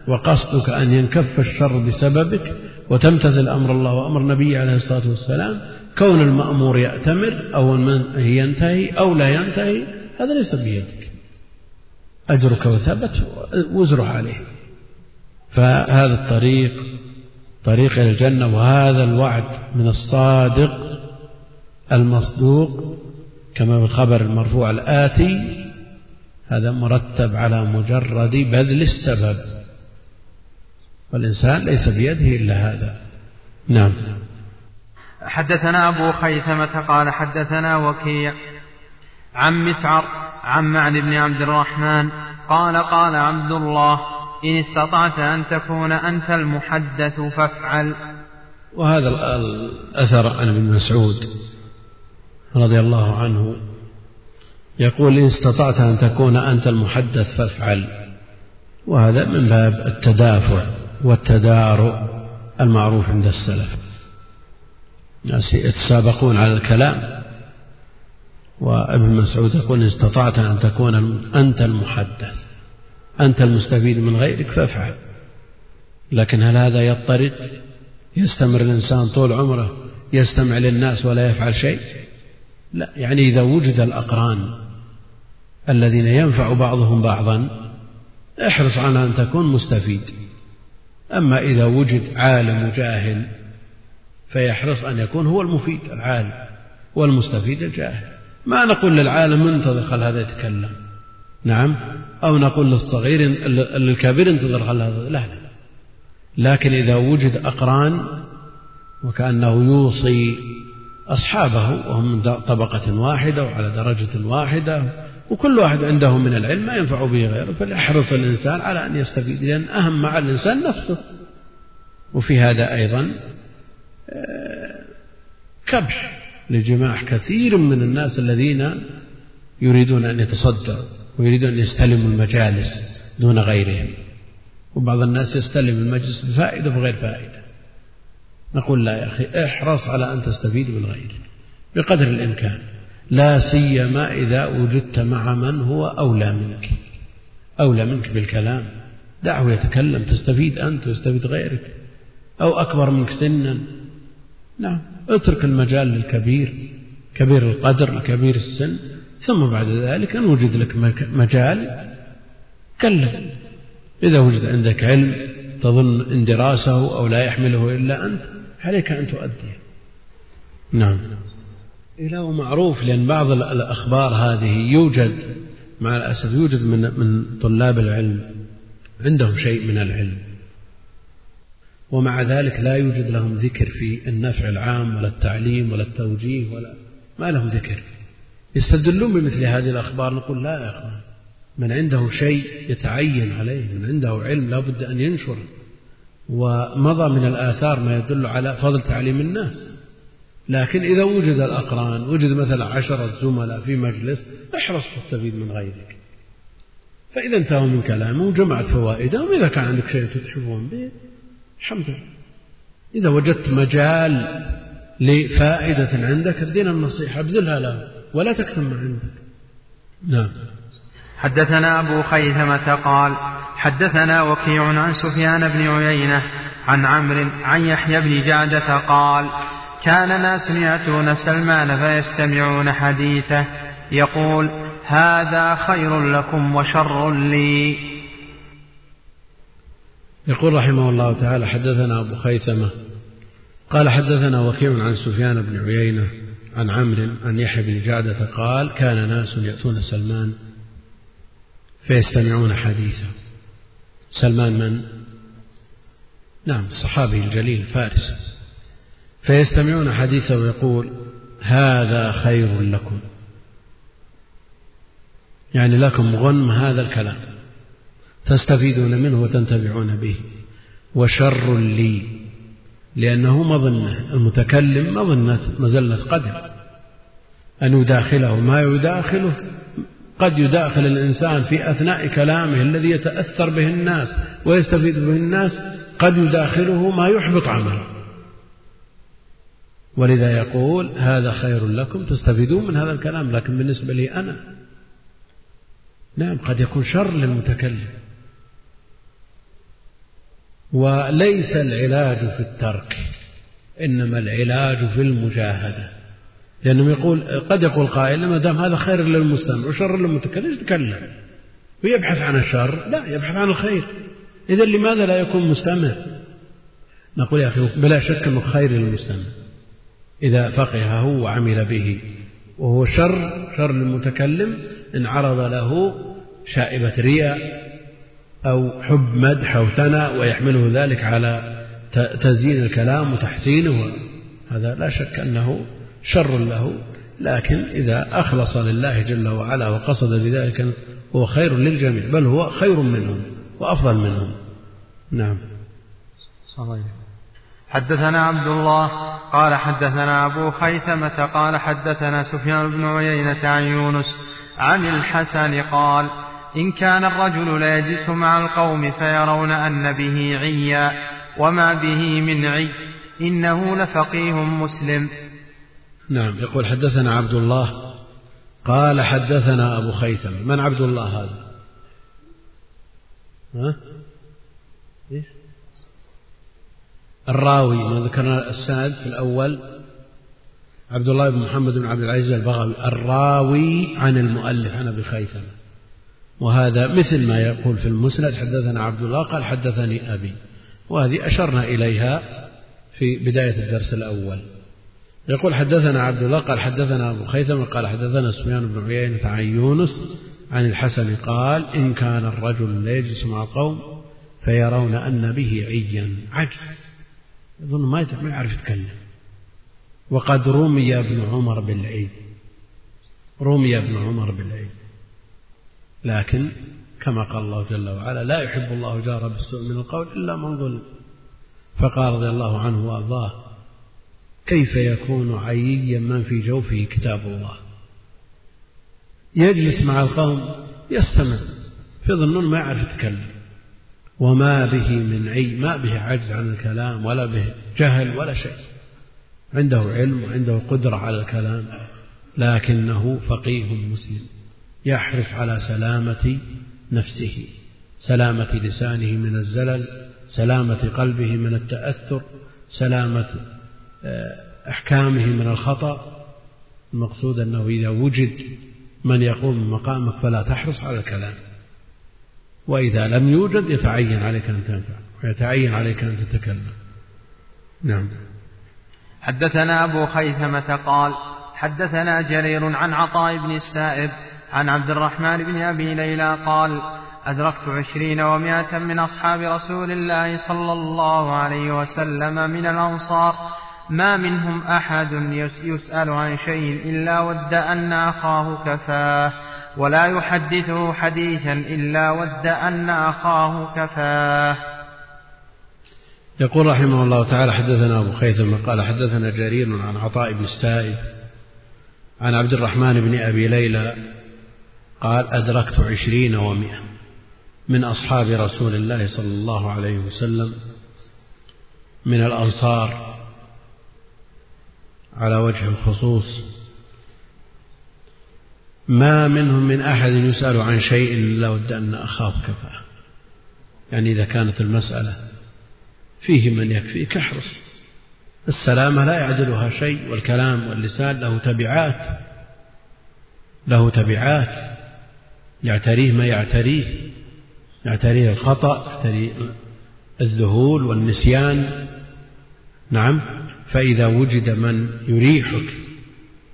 وقصدك أن ينكف الشر بسببك. وتمتثل أمر الله وأمر النبي عليه الصلاة والسلام. كون المأمور يأتمر أو ينتهي أو لا ينتهي هذا ليس بيدك. أجرك وثبت وزره عليه. فهذا الطريق طريق إلى الجنة وهذا الوعد من الصادق المصدوق كما في الخبر المرفوع الآتي هذا مرتب على مجرد بذل السبب. والإنسان ليس بيده إلا هذا. نعم. حدثنا أبو خيثمة قال حدثنا وكيع عن مسعر عن معن بن عبد الرحمن قال قال عبد الله إن استطعت أن تكون أنت المحدث فافعل. وهذا الأثر عن ابن مسعود رضي الله عنه. يقول إن استطعت أن تكون أنت المحدث فافعل. وهذا من باب التدافع والتدارؤ المعروف عند السلف. الناس يتسابقون على الكلام. وابن مسعود يقول إن استطعت أن تكون أنت المحدث. أنت المستفيد من غيرك فافعل. لكن هل هذا يضطرد؟ يستمر الإنسان طول عمره يستمع للناس ولا يفعل شيء؟ لا يعني إذا وجد الأقران الذين ينفع بعضهم بعضا احرص على أن تكون مستفيد. أما إذا وجد عالم وجاهل فيحرص أن يكون هو المفيد العالم والمستفيد الجاهل. ما نقول للعالم انتظر خل هذا يتكلم. نعم. أو نقول للصغير للكبير انتظر خل هذا لا لا لكن إذا وجد أقران وكأنه يوصي أصحابه وهم من طبقة واحدة وعلى درجة واحدة وكل واحد عنده من العلم ما ينفع به غيره فليحرص الإنسان على أن يستفيد لأن أهم مع الإنسان نفسه. وفي هذا أيضا آه، كبح لجماح كثير من الناس الذين يريدون أن يتصدروا. ويريدون أن يستلموا المجالس دون غيرهم. وبعض الناس يستلم المجلس بفائدة وبغير فائدة. نقول لا يا أخي احرص على أن تستفيد من غيرك بقدر الإمكان. لا سيما إذا وجدت مع من هو أولى منك. أولى منك بالكلام. دعه يتكلم تستفيد أنت ويستفيد غيرك. أو أكبر منك سنا. نعم اترك المجال للكبير كبير القدر الكبير السن. ثم بعد ذلك إن وجد لك مجال كلم إذا وجد عندك علم تظن إن دراسه أو لا يحمله إلا أنت عليك أن تؤديه نعم. إله معروف لأن بعض الأخبار هذه يوجد مع الأسف يوجد من من طلاب العلم عندهم شيء من العلم. ومع ذلك لا يوجد لهم ذكر في النفع العام ولا التعليم ولا التوجيه ولا ما لهم ذكر. يستدلون بمثل هذه الأخبار؟ نقول لا يا أخوان. من عنده شيء يتعين عليه من عنده علم لا بد أن ينشر. ومضى من الآثار ما يدل على فضل تعليم الناس. لكن إذا وجد الأقران وجد مثلا عشرة زملاء في مجلس احرص تستفيد من غيرك. فإذا انتهوا من كلامه وجمعت فوائدهم إذا كان عندك شيء تتحفون به الحمد لله. إذا وجدت مجال لفائدة عندك ادينا النصيحة ابذلها له ولا تكتم ما عندك. نعم. حدثنا أبو خيثمة قال حدثنا وكيع عن سفيان بن عيينة عن عمرو عن يحيى بن جعدة قال كان ناس يأتون سلمان فيستمعون حديثه يقول هذا خير لكم وشر لي. يقول رحمه الله تعالى حدثنا أبو خيثمة قال حدثنا وكيع عن سفيان بن عيينة عن عمرو عن يحيى بن جعدة قال كان ناس يأتون سلمان فيستمعون حديثه. سلمان من؟ نعم الصحابي الجليل فارس فيستمعون حديثه ويقول هذا خير لكم. يعني لكم غنم هذا الكلام. تستفيدون منه وتنتفعون به. وشر لي. لأنه مظنة المتكلم مظنة مزلة قدر أن يداخله ما يداخله قد يداخل الإنسان في أثناء كلامه الذي يتأثر به الناس ويستفيد به الناس قد يداخله ما يحبط عمله. ولذا يقول هذا خير لكم تستفيدون من هذا الكلام لكن بالنسبة لي أنا نعم قد يكون شر للمتكلم. وليس العلاج في الترك إنما العلاج في المجاهدة. لأنه يقول قد يقول قائل ما دام هذا خير للمستمع وشر للمتكلم يتكلم؟ ويبحث عن الشر؟ لا يبحث عن الخير. إذا لماذا لا يكون مستمع نقول يا أخي بلا شك أنه خير للمستمع إذا فقهه وعمل به وهو شر شر للمتكلم إن عرض له شائبة رياء أو حب مدح أو ثناء ويحمله ذلك على تزيين الكلام وتحسينه. هذا لا شك أنه شر له. لكن إذا أخلص لله جل وعلا وقصد بذلك هو خير للجميع بل هو خير منهم وأفضل منهم. نعم. صحيح. حدثنا عبد الله قال حدثنا أبو خيثمة قال حدثنا سفيان بن عيينة عن يونس عن الحسن قال إن كان الرجل ليجلس مع القوم فيرون أن به عيا وما به من عي إنه لفقيه مسلم. نعم يقول حدثنا عبد الله قال حدثنا أبو خيثم. من عبد الله هذا؟ ها؟ الراوي ما ذكرنا السند في الأول. عبد الله بن محمد بن عبد العزيز البغوي الراوي عن المؤلف عن أبي خيثم. وهذا مثل ما يقول في المسند حدثنا عبد الله قال حدثني أبي وهذه أشرنا إليها في بداية الدرس الأول. يقول حدثنا عبد الله قال حدثنا أبو خيثم قال حدثنا سفيان بن عيينة عن يونس عن الحسن قال إن كان الرجل ليجلس مع قوم فيرون أن به عيا. عجز. يظن ما يعرف يتكلم. وقد رمي ابن عمر بالعيد. رمي ابن عمر بالعيد. لكن كما قال الله جل وعلا لا يحب الله جار بالسوء من القول إلا من ظلم. فقال رضي الله عنه وأرضاه كيف يكون عييا من في جوفه كتاب الله؟ يجلس مع القوم يستمع فيظنون ما يعرف يتكلم. وما به من عي ما به عجز عن الكلام ولا به جهل ولا شيء. عنده علم وعنده قدرة على الكلام لكنه فقيه مسلم. يحرص على سلامة نفسه سلامة لسانه من الزلل سلامة قلبه من التأثر سلامة أحكامه من الخطأ. المقصود أنه إذا وجد من يقوم مقامك فلا تحرص على الكلام. وإذا لم يوجد يتعين عليك أن تنفع ويتعين عليك أن تتكلم. نعم. حدثنا أبو خيثمة قال حدثنا جرير عن عطاء بن السائب عن عبد الرحمن بن أبي ليلى قال أدركت عشرين ومائة من أصحاب رسول الله صلى الله عليه وسلم من الأنصار ما منهم أحد يسأل عن شيء إلا ود أن أخاه كفاه ولا يحدثه حديثا إلا ود أن أخاه كفاه. يقول رحمه الله تعالى حدثنا أبو خيثم قال حدثنا جرير عن عطاء بن السائب عن عبد الرحمن بن أبي ليلى قال أدركت عشرين ومئة من أصحاب رسول الله صلى الله عليه وسلم من الأنصار على وجه الخصوص. ما منهم من أحد يسأل عن شيء إلا ود أن أخاف كفاه. يعني إذا كانت المسألة فيه من يكفيك احرص السلامة لا يعدلها شيء والكلام واللسان له تبعات له تبعات. يعتريه ما يعتريه يعتريه الخطأ يعتريه الذهول والنسيان. نعم فإذا وجد من يريحك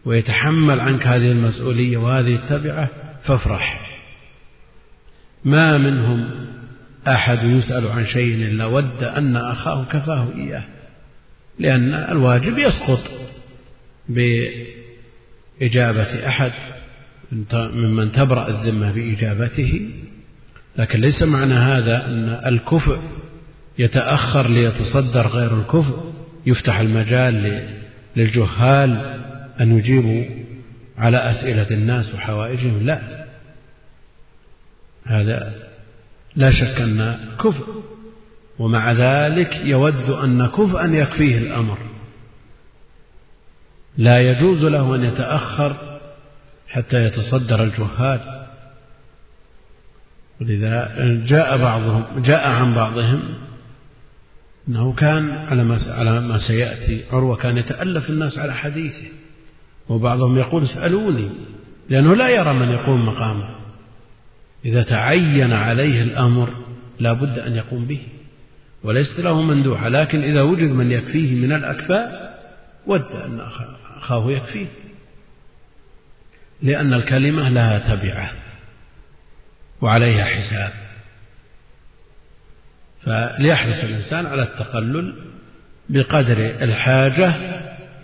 ويتحمل عنك هذه المسؤولية وهذه التبعة فافرح. ما منهم أحد يسأل عن شيء إلا ود أن أخاه كفاه إياه لأن الواجب يسقط بإجابة أحد. ممن تبرأ الذمة بإجابته لكن ليس معنى هذا أن الكفء يتأخر ليتصدر غير الكفء. يفتح المجال للجهال أن يجيبوا على أسئلة الناس وحوائجهم. لا هذا لا شك أن كفء ومع ذلك يود أن كفءا يكفيه الأمر. لا يجوز له أن يتأخر حتى يتصدر الجهال. ولذا جاء بعضهم جاء عن بعضهم أنه كان على ما على ما سيأتي عروة كان يتألف الناس على حديثه. وبعضهم يقول اسألوني لأنه لا يرى من يقوم مقامه. إذا تعين عليه الأمر لا بد أن يقوم به. وليست له مندوحة لكن إذا وجد من يكفيه من الأكفاء ود أن أخاه يكفيه. لأن الكلمة لها تبعة وعليها حساب. فليحرص الإنسان على التقلل بقدر الحاجة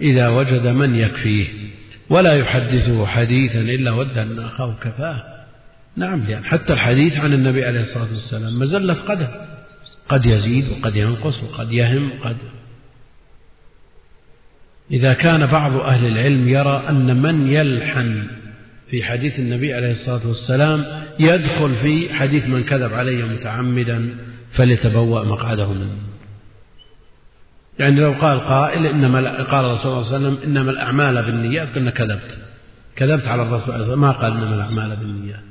إذا وجد من يكفيه. ولا يحدثه حديثا إلا ود أن أخاه كفاه. نعم لأن حتى الحديث عن النبي عليه الصلاة والسلام مزلة قدر قد يزيد وقد ينقص وقد يهم وقد. إذا كان بعض أهل العلم يرى أن من يلحن في حديث النبي عليه الصلاة والسلام يدخل في حديث من كذب علي متعمدا فليتبوأ مقعده منه. يعني لو قال قائل إنما قال الرسول صلى الله عليه وسلم إنما الأعمال بالنيات قلنا كذبت. كذبت على الرسول ما قال إنما الأعمال بالنيات.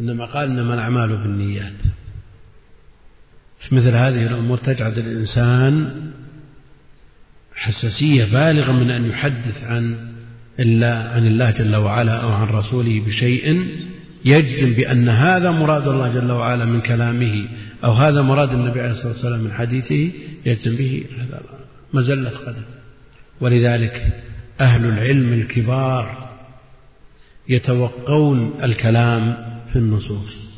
إنما قال إنما الأعمال بالنيات. في مثل هذه الأمور تجعل الإنسان حساسية بالغة من أن يحدث عن إلا عن الله جل وعلا أو عن رسوله بشيء يجزم بأن هذا مراد الله جل وعلا من كلامه أو هذا مراد النبي عليه الصلاة والسلام من حديثه يجزم به هذا مزلة قدم. ولذلك أهل العلم الكبار يتوقون الكلام في النصوص.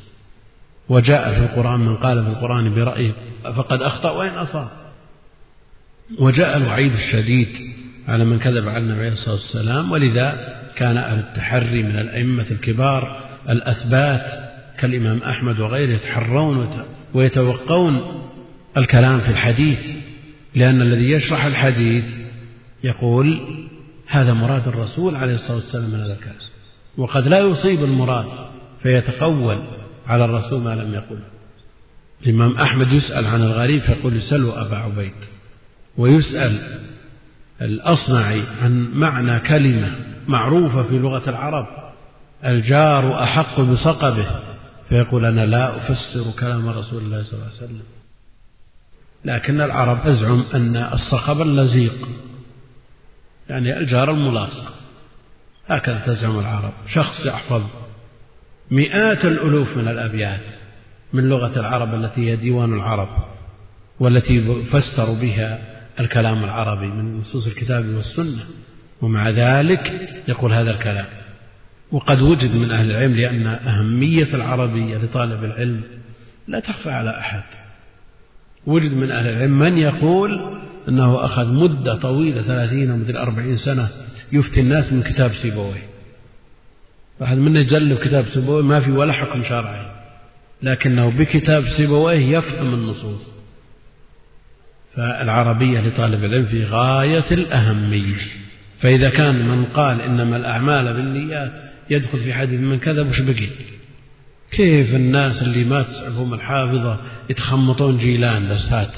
وجاء في القرآن من قال في القرآن برأيه فقد أخطأ وإن أصاب؟ وجاء الوعيد الشديد على من كذب على النبي عليه الصلاة والسلام ولذا كان أهل التحري من الأئمة الكبار الأثبات كالإمام أحمد وغيره يتحرون ويتوقون الكلام في الحديث لأن الذي يشرح الحديث يقول هذا مراد الرسول عليه الصلاة والسلام من هذا الكلام. وقد لا يصيب المراد فيتقول على الرسول ما لم يقل الإمام أحمد يسأل عن الغريب فيقول يسأله أبا عبيد ويسأل الأصنعي عن معنى كلمة معروفة في لغة العرب الجار أحق بصقبه فيقول أنا لا أفسر كلام رسول الله صلى الله عليه وسلم. لكن العرب أزعم أن الصقب اللزيق يعني الجار الملاصق هكذا تزعم العرب. شخص يحفظ مئات الألوف من الأبيات من لغة العرب التي هي ديوان العرب والتي فسروا بها الكلام العربي من نصوص الكتاب والسنة ومع ذلك يقول هذا الكلام. وقد وجد من أهل العلم لأن أهمية العربية لطالب العلم لا تخفى على أحد. وجد من أهل العلم من يقول أنه أخذ مدة طويلة ثلاثين ومدري أربعين سنة يفتي الناس من كتاب سيبويه واحد منا يجلب كتاب سيبويه ما في ولا حكم شرعي لكنه بكتاب سيبويه يفهم النصوص. فالعربية لطالب العلم في غاية الأهمية. فإذا كان من قال إنما الأعمال بالنيات يدخل في حديث من كذب وش بقي؟ كيف الناس اللي ما تسعفهم الحافظة يتخمطون جيلان هات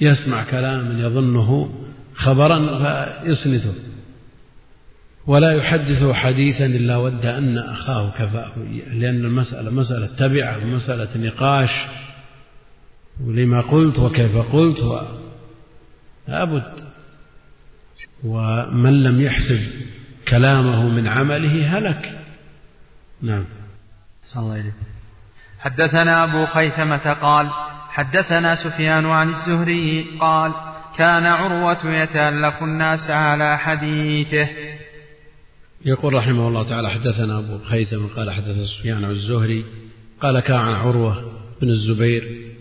يسمع كلاما يظنه خبرا فيصنته ولا يحدث حديثا إلا ود أن أخاه كفاه لأن المسألة مسألة تبعة ومسألة نقاش. ولما قلت وكيف قلت و... لابد ومن لم يحسب كلامه من عمله هلك. نعم. صلى الله عليه حدثنا أبو خيثمة قال حدثنا سفيان عن الزهري قال كان عروة يتألف الناس على حديثه. يقول رحمه الله تعالى حدثنا أبو خيثم قال حدثنا سفيان عن الزهري قال كان عروة بن الزبير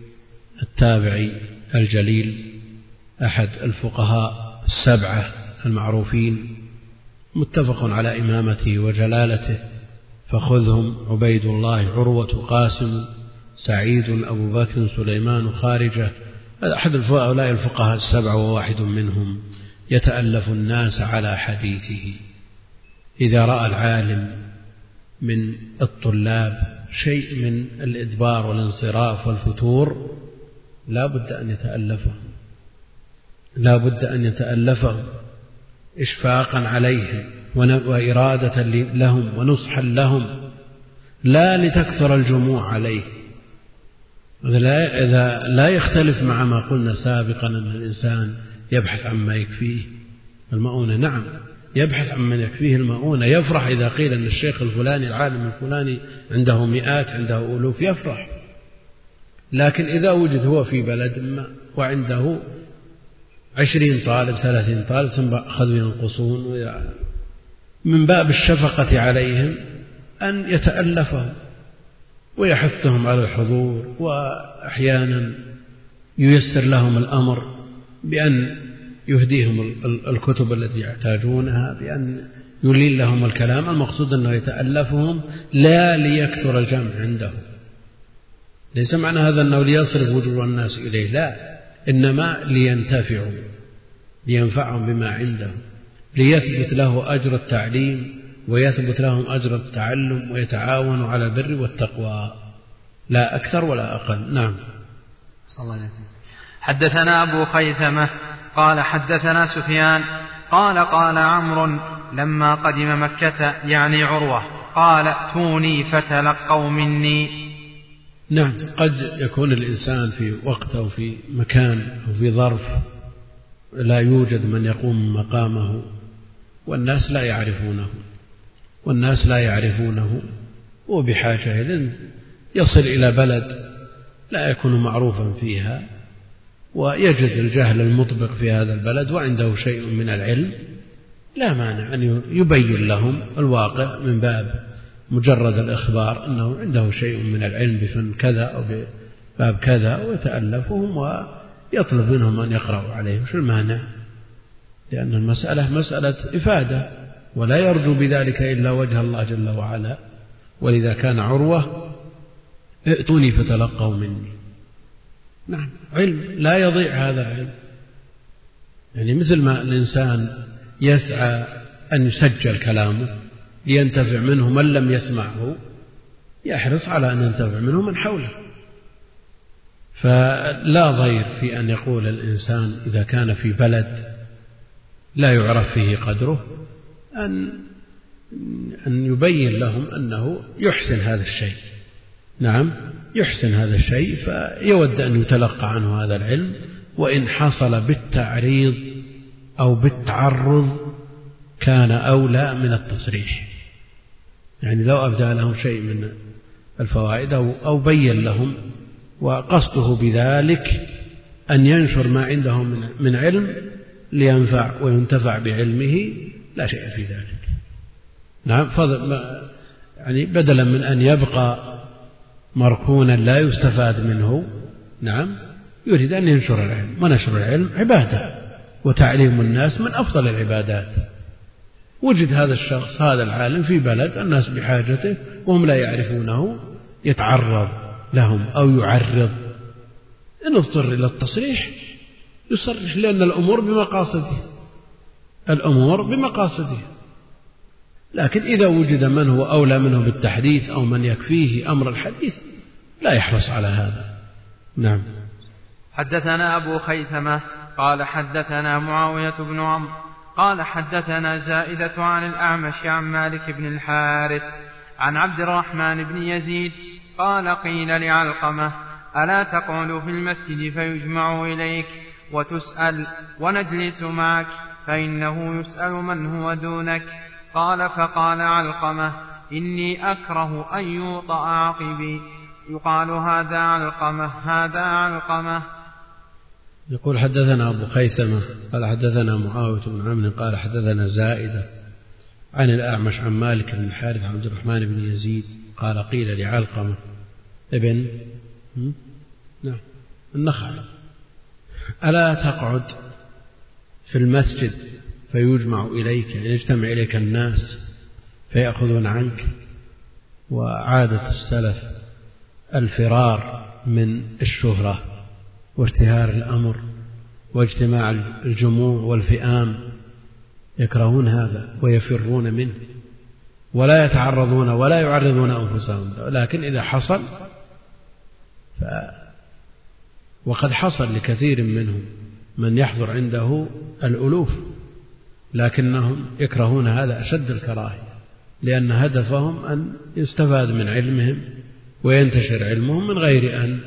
التابعي الجليل أحد الفقهاء السبعة المعروفين متفق على إمامته وجلالته فخذهم عبيد الله عروة قاسم سعيد أبو بكر سليمان خارجة أحد هؤلاء الفقهاء السبعة وواحد منهم يتألف الناس على حديثه. إذا رأى العالم من الطلاب شيء من الإدبار والانصراف والفتور لا بد أن يتألفه لا بد أن يتألفه إشفاقا عليهم وإرادة لهم ونصحا لهم. لا لتكثر الجموع عليه. إذا لا يختلف مع ما قلنا سابقا أن الإنسان يبحث عما يكفيه. المؤونة نعم يبحث عن من يكفيه المؤونة. يفرح إذا قيل أن الشيخ الفلاني العالم الفلاني عنده مئات عنده ألوف يفرح. لكن إذا وجد هو في بلد ما وعنده عشرين طالب ثلاثين طالب ثم أخذوا ينقصون من باب الشفقة عليهم أن يتألفهم ويحثهم على الحضور وأحيانا ييسر لهم الأمر بأن يهديهم الكتب التي يحتاجونها بأن يلين لهم الكلام. المقصود أنه يتألفهم لا ليكثر الجمع عنده. ليس معنى هذا أنه ليصرف وجوه الناس إليه لا إنما لينتفعوا لينفعهم بما عنده ليثبت له أجر التعليم ويثبت لهم أجر التعلم ويتعاونوا على البر والتقوى لا أكثر ولا أقل. نعم. صلى الله عليه وسلم. حدثنا أبو خيثمة قال حدثنا سفيان قال قال عمرو لما قدم مكة يعني عروة قال ائتوني فتلقوا مني نعم. قد يكون الإنسان في وقت أو في مكان أو في ظرف لا يوجد من يقوم مقامه والناس لا يعرفونه والناس لا يعرفونه وبحاجة إلى يصل إلى بلد لا يكون معروفا فيها ويجد الجهل المطبق في هذا البلد وعنده شيء من العلم لا مانع أن يبين لهم الواقع من باب مجرد الإخبار أنه عنده شيء من العلم بفن كذا أو بباب كذا ويتألفهم ويطلب منهم أن يقرأوا عليه. وش المانع؟ لأن المسألة مسألة إفادة ولا يرجو بذلك إلا وجه الله جل وعلا. ولذا كان عروة ائتوني فتلقوا مني. نعم علم لا يضيع هذا العلم. يعني مثل ما الإنسان يسعى أن يسجل كلامه لينتفع منه من لم يسمعه يحرص على أن ينتفع منه من حوله. فلا ضير في أن يقول الإنسان إذا كان في بلد لا يعرف فيه قدره أن أن يبين لهم أنه يحسن هذا الشيء. نعم يحسن هذا الشيء فيود أن يتلقى عنه هذا العلم وإن حصل بالتعريض أو بالتعرض كان أولى من التصريح. يعني لو أبدى لهم شيء من الفوائد أو, أو بين لهم وقصده بذلك أن ينشر ما عنده من علم لينفع وينتفع بعلمه لا شيء في ذلك. نعم فضل يعني بدلا من أن يبقى مركونا لا يستفاد منه نعم يريد أن ينشر العلم. ونشر العلم عبادة وتعليم الناس من أفضل العبادات. وجد هذا الشخص هذا العالم في بلد الناس بحاجته وهم لا يعرفونه يتعرض لهم أو يعرض. إن اضطر إلى التصريح يصرح لأن الأمور بمقاصده. الأمور بمقاصده. لكن إذا وجد من هو أولى منه بالتحديث أو من يكفيه أمر الحديث لا يحرص على هذا. نعم. حدثنا أبو خيثمة قال حدثنا معاوية بن عمرو. قال حدثنا زائدة عن الأعمش عن مالك بن الحارث عن عبد الرحمن بن يزيد قال قيل لعلقمة ألا تقعد في المسجد فيجمع إليك وتسأل ونجلس معك فإنه يسأل من هو دونك. قال فقال علقمة إني أكره أن يوطأ عقبي. يقال هذا علقمة هذا علقمة. يقول حدثنا أبو خيثمة قال حدثنا معاوية بن عمرو قال حدثنا زائدة عن الأعمش عن مالك بن الحارث عبد الرحمن بن يزيد قال قيل لعلقمة ابن نعم النخعي ألا تقعد في المسجد فيجمع إليك يعني يجتمع إليك الناس فيأخذون عنك؟ وعادة السلف الفرار من الشهرة. وارتهار الأمر واجتماع الجموع والفئام يكرهون هذا ويفرون منه ولا يتعرضون ولا يعرضون أنفسهم. لكن إذا حصل ف وقد حصل لكثير منهم من يحضر عنده الألوف لكنهم يكرهون هذا أشد الكراهية لأن هدفهم أن يستفاد من علمهم وينتشر علمهم من غير أن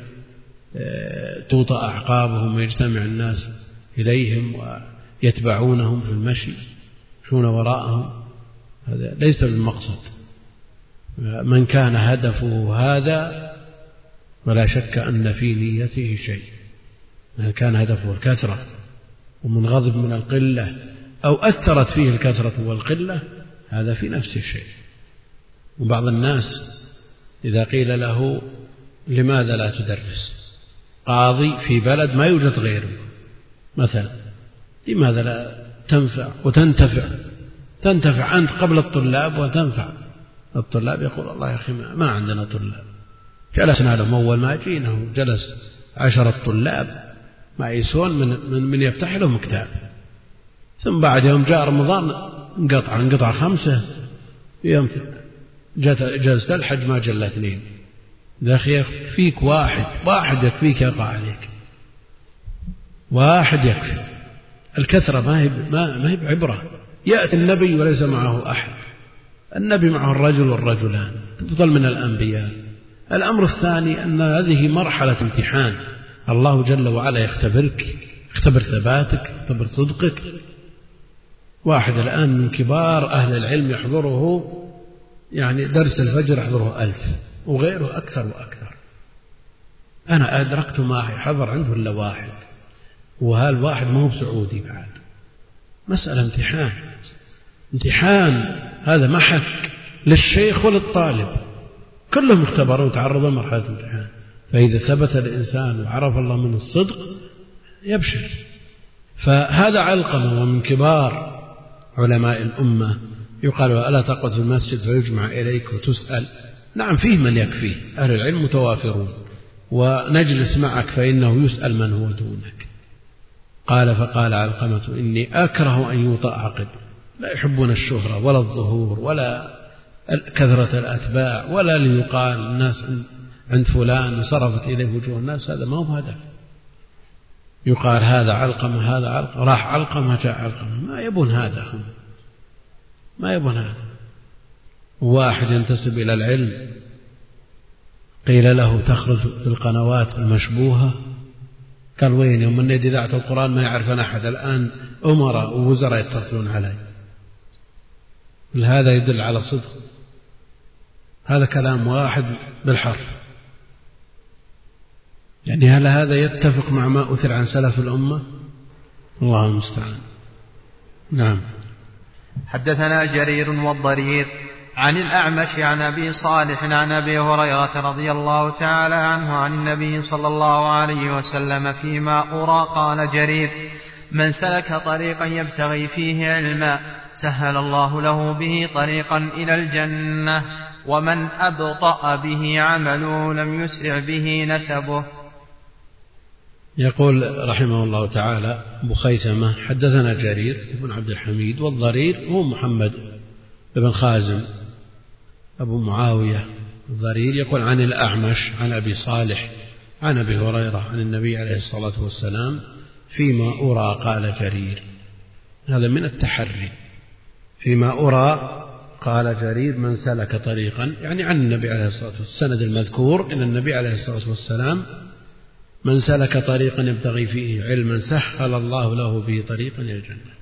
توطأ أعقابهم ويجتمع الناس إليهم ويتبعونهم في المشي يمشون وراءهم. هذا ليس بالمقصد. من كان هدفه هذا ولا شك أن في نيته شيء. من كان هدفه الكثرة ومنغضب من القلة أو أثرت فيه الكثرة والقلة هذا في نفس الشيء. وبعض الناس إذا قيل له لماذا لا تدرس؟ قاضي في بلد ما يوجد غيره. مثلا لماذا لا تنفع وتنتفع؟ تنتفع أنت قبل الطلاب وتنفع. الطلاب يقول الله يا أخي ما عندنا طلاب. جلسنا لهم أول ما جينا جلس عشرة طلاب ما يسون من, من, من يفتح لهم كتاب. ثم بعد يوم جاء رمضان انقطع انقطع خمسة. يوم جلسة الحج ما جل يا أخي يكفيك واحد واحد يكفيك يقع عليك. واحد يكفي. الكثرة ما هي ما, ما هي بعبرة. يأتي النبي وليس معه أحد. النبي معه الرجل والرجلان. أفضل من الأنبياء. الأمر الثاني أن هذه مرحلة امتحان. الله جل وعلا يختبرك يختبر ثباتك يختبر صدقك. واحد الآن من كبار أهل العلم يحضره يعني درس الفجر يحضره ألف. وغيره أكثر وأكثر. أنا أدركت ما حضر عنده إلا واحد وهالواحد ما هو سعودي بعد. مسألة امتحان. امتحان هذا محك للشيخ وللطالب. كلهم اختبروا وتعرضوا لمرحلة الامتحان فإذا ثبت الإنسان وعرف الله من الصدق يبشر. فهذا علقمة ومن كبار علماء الأمة. يقال ألا تقعد في المسجد فيجمع إليك وتسأل؟ نعم فيه من يكفيه. أهل العلم متوافرون. ونجلس معك فإنه يسأل من هو دونك. قال فقال علقمة إني أكره أن يوطأ عقب. لا يحبون الشهرة ولا الظهور ولا كثرة الأتباع ولا ليقال الناس عند فلان صرفت إليه وجوه الناس هذا ما هو هدف يقال هذا علقمة هذا علقمة. راح علقمة جاء علقمة. ما يبون هذا هم ما يبون هذا. واحد ينتسب إلى العلم. قيل له تخرج في القنوات المشبوهة. قال وين يوم من إذاعة القرآن ما يعرفنا أحد. الآن أمراء ووزراء يتصلون علي. هذا يدل على صدق؟ هذا كلام واحد بالحرف. يعني هل هذا يتفق مع ما أثر عن سلف الأمة؟ الله المستعان. نعم. حدثنا جرير والضرير. عن الأعمش عن أبي صالح عن أبي هريرة رضي الله تعالى عنه عن النبي صلى الله عليه وسلم فيما أرى قال جرير من سلك طريقا يبتغي فيه علما سهل الله له به طريقا إلى الجنة ومن أبطأ به عمله لم يسرع به نسبه. يقول رحمه الله تعالى أبو خيثمة حدثنا جرير بن عبد الحميد والضرير هو محمد بن خازم أبو معاوية الضرير يقول عن الأعمش عن أبي صالح عن أبي هريرة عن النبي عليه الصلاة والسلام فيما أرى قال جرير. هذا من التحري. فيما أرى قال جرير من سلك طريقا يعني عن النبي عليه الصلاة والسلام السند المذكور إلى النبي عليه الصلاة والسلام من سلك طريقا يبتغي فيه علما سهل الله له به طريقا إلى الجنة.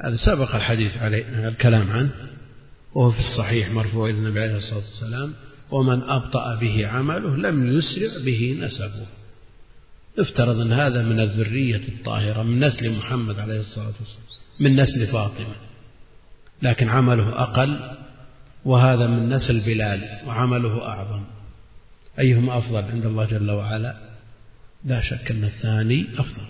هذا سبق الحديث عليه الكلام عنه. وهو في الصحيح مرفوع إلى النبي عليه الصلاة والسلام ومن أبطأ به عمله لم يسرع به نسبه. افترض أن هذا من الذرية الطاهرة من نسل محمد عليه الصلاة والسلام من نسل فاطمة. لكن عمله أقل وهذا من نسل بلال وعمله أعظم. أيهما أفضل عند الله جل وعلا؟ لا شك أن الثاني أفضل.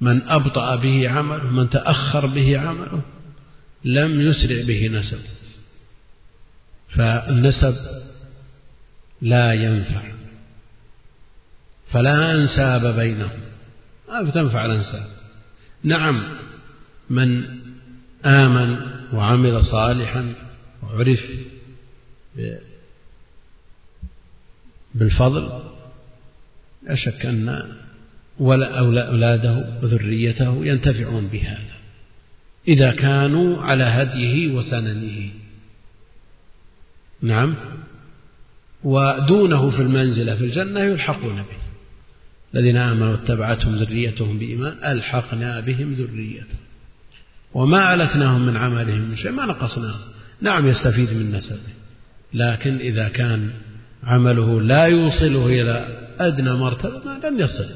من أبطأ به عمله من تأخر به عمله لم يسرع به نسب. فالنسب لا ينفع. فلا أنساب بينهم. ما تنفع الأنساب. نعم من آمن وعمل صالحا وعرف بالفضل لا شك أن ولا أولاده وذريته ينتفعون بهذا. إذا كانوا على هديه وسننه. نعم. ودونه في المنزلة في الجنة يلحقون به. الذين آمنوا واتبعتهم ذريتهم بإيمان ألحقنا بهم ذريتهم. وما ألتناهم من عملهم من شيء ما نقصناهم. نعم يستفيد من نسبه. لكن إذا كان عمله لا يوصله إلى أدنى مرتبة لن يصل.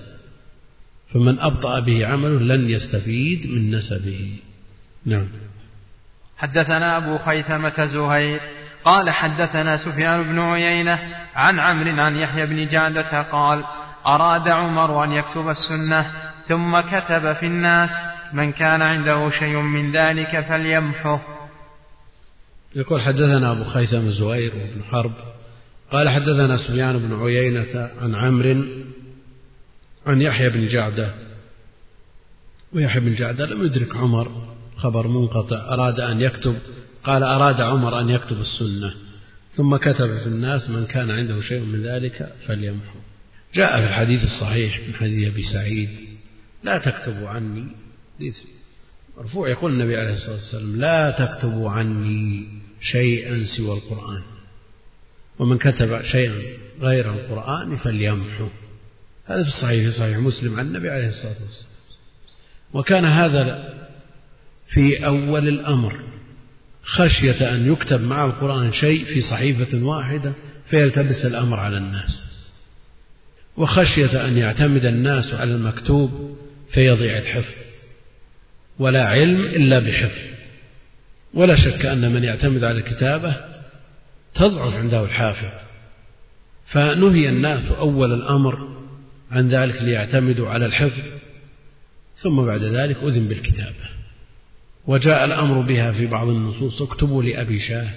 فمن أبطأ به عمله لن يستفيد من نسبه. نعم. حدثنا أبو خيثمة زهير قال حدثنا سفيان بن عيينة عن عمرو عن يحيى بن جعدة قال أراد عمر أن يكتب السنة ثم كتب في الناس من كان عنده شيء من ذلك فليمحه. يقول حدثنا أبو خيثم الزهير بن حرب قال حدثنا سفيان بن عيينة عن عمرو عن يحيى بن جعدة. ويحيى بن جعدة لم يدرك عمر. خبر منقطع أراد أن يكتب قال أراد عمر أن يكتب السنة. ثم كتب في الناس من كان عنده شيء من ذلك فليمحو. جاء في الحديث الصحيح من حديث أبي سعيد لا تكتبوا عني. مرفوع يقول النبي عليه الصلاة والسلام لا تكتبوا عني شيئا سوى القرآن. ومن كتب شيئا غير القرآن فليمحو. هذا في الصحيح في صحيح مسلم عن النبي عليه الصلاة والسلام. وكان هذا في أول الأمر. خشية أن يكتب مع القرآن شيء في صحيفة واحدة فيلتبس الأمر على الناس. وخشية أن يعتمد الناس على المكتوب فيضيع الحفظ. ولا علم إلا بحفظ. ولا شك أن من يعتمد على الكتابة تضعف عنده الحافظ. فنهي الناس أول الأمر عن ذلك ليعتمدوا على الحفظ. ثم بعد ذلك أذن بالكتابة. وجاء الأمر بها في بعض النصوص اكتبوا لأبي شاه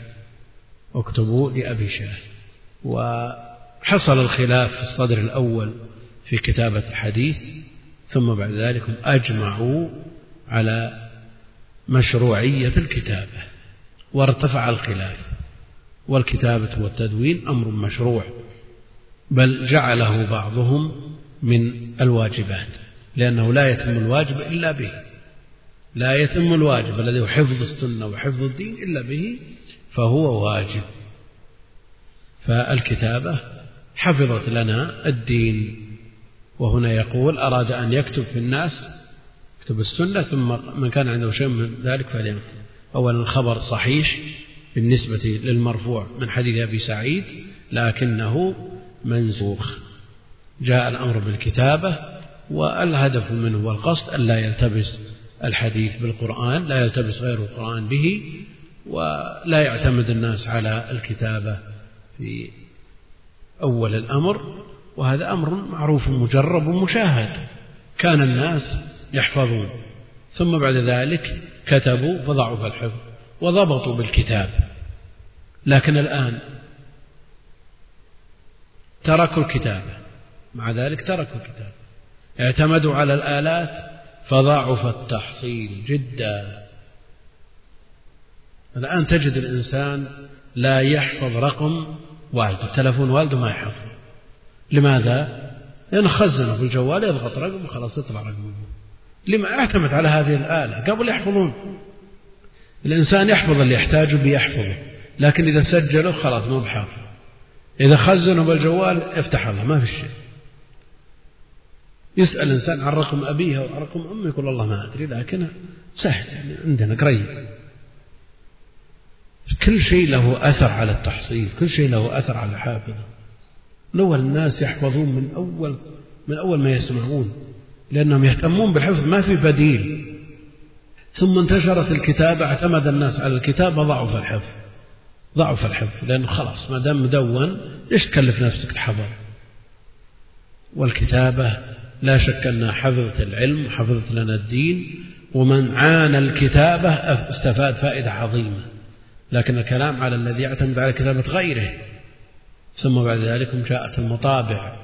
اكتبوا لأبي شاه. وحصل الخلاف في الصدر الأول في كتابة الحديث ثم بعد ذلك أجمعوا على مشروعية الكتابة وارتفع الخلاف. والكتابة والتدوين أمر مشروع بل جعله بعضهم من الواجبات لأنه لا يتم الواجب إلا به. لا يتم الواجب الذي هو حفظ السنة وحفظ الدين إلا به فهو واجب. فالكتابة حفظت لنا الدين. وهنا يقول أراد أن يكتب في الناس يكتب السنة ثم من كان عنده شيء من ذلك فليمكن أولا الخبر صحيح بالنسبة للمرفوع من حديث أبي سعيد لكنه منسوخ. جاء الأمر بالكتابة والهدف منه والقصد ألا يلتبس. الحديث بالقرآن لا يلتبس غير القرآن به ولا يعتمد الناس على الكتابة في أول الأمر. وهذا أمر معروف مجرب ومشاهد. كان الناس يحفظون. ثم بعد ذلك كتبوا فضعوا في الحفظ وضبطوا بالكتاب. لكن الآن تركوا الكتابة. مع ذلك تركوا الكتابة. اعتمدوا على الآلات فضعف التحصيل جدا. الآن تجد الإنسان لا يحفظ رقم والده تلفون والده ما يحفظ لماذا؟ لأنه خزنه في الجوال يضغط رقم وخلاص يطلع رقمه. لما اعتمد على هذه الآلة قبل يحفظون. الإنسان يحفظ اللي يحتاجه بيحفظه لكن إذا سجله خلاص ما بحافظ إذا خزنه بالجوال افتح الله ما في شيء. يسأل الإنسان عن رقم أبيه أو عن رقم أمه يقول والله ما أدري لكن سهل يعني عندنا قريب. كل شيء له أثر على التحصيل كل شيء له أثر على الحافظة. لو الناس يحفظون من أول من أول ما يسمعون لأنهم يهتمون بالحفظ ما في بديل. ثم انتشرت الكتابة اعتمد الناس على الكتابة ضعف الحفظ. ضعف الحفظ لأنه خلاص ما دام مدون ليش تكلف نفسك الحفظ والكتابة لا شك أنها حفظت العلم وحفظت لنا الدين ومن عانى الكتابة استفاد فائدة عظيمة. لكن الكلام على الذي يعتمد على كتابة غيره. ثم بعد ذلك جاءت المطابع.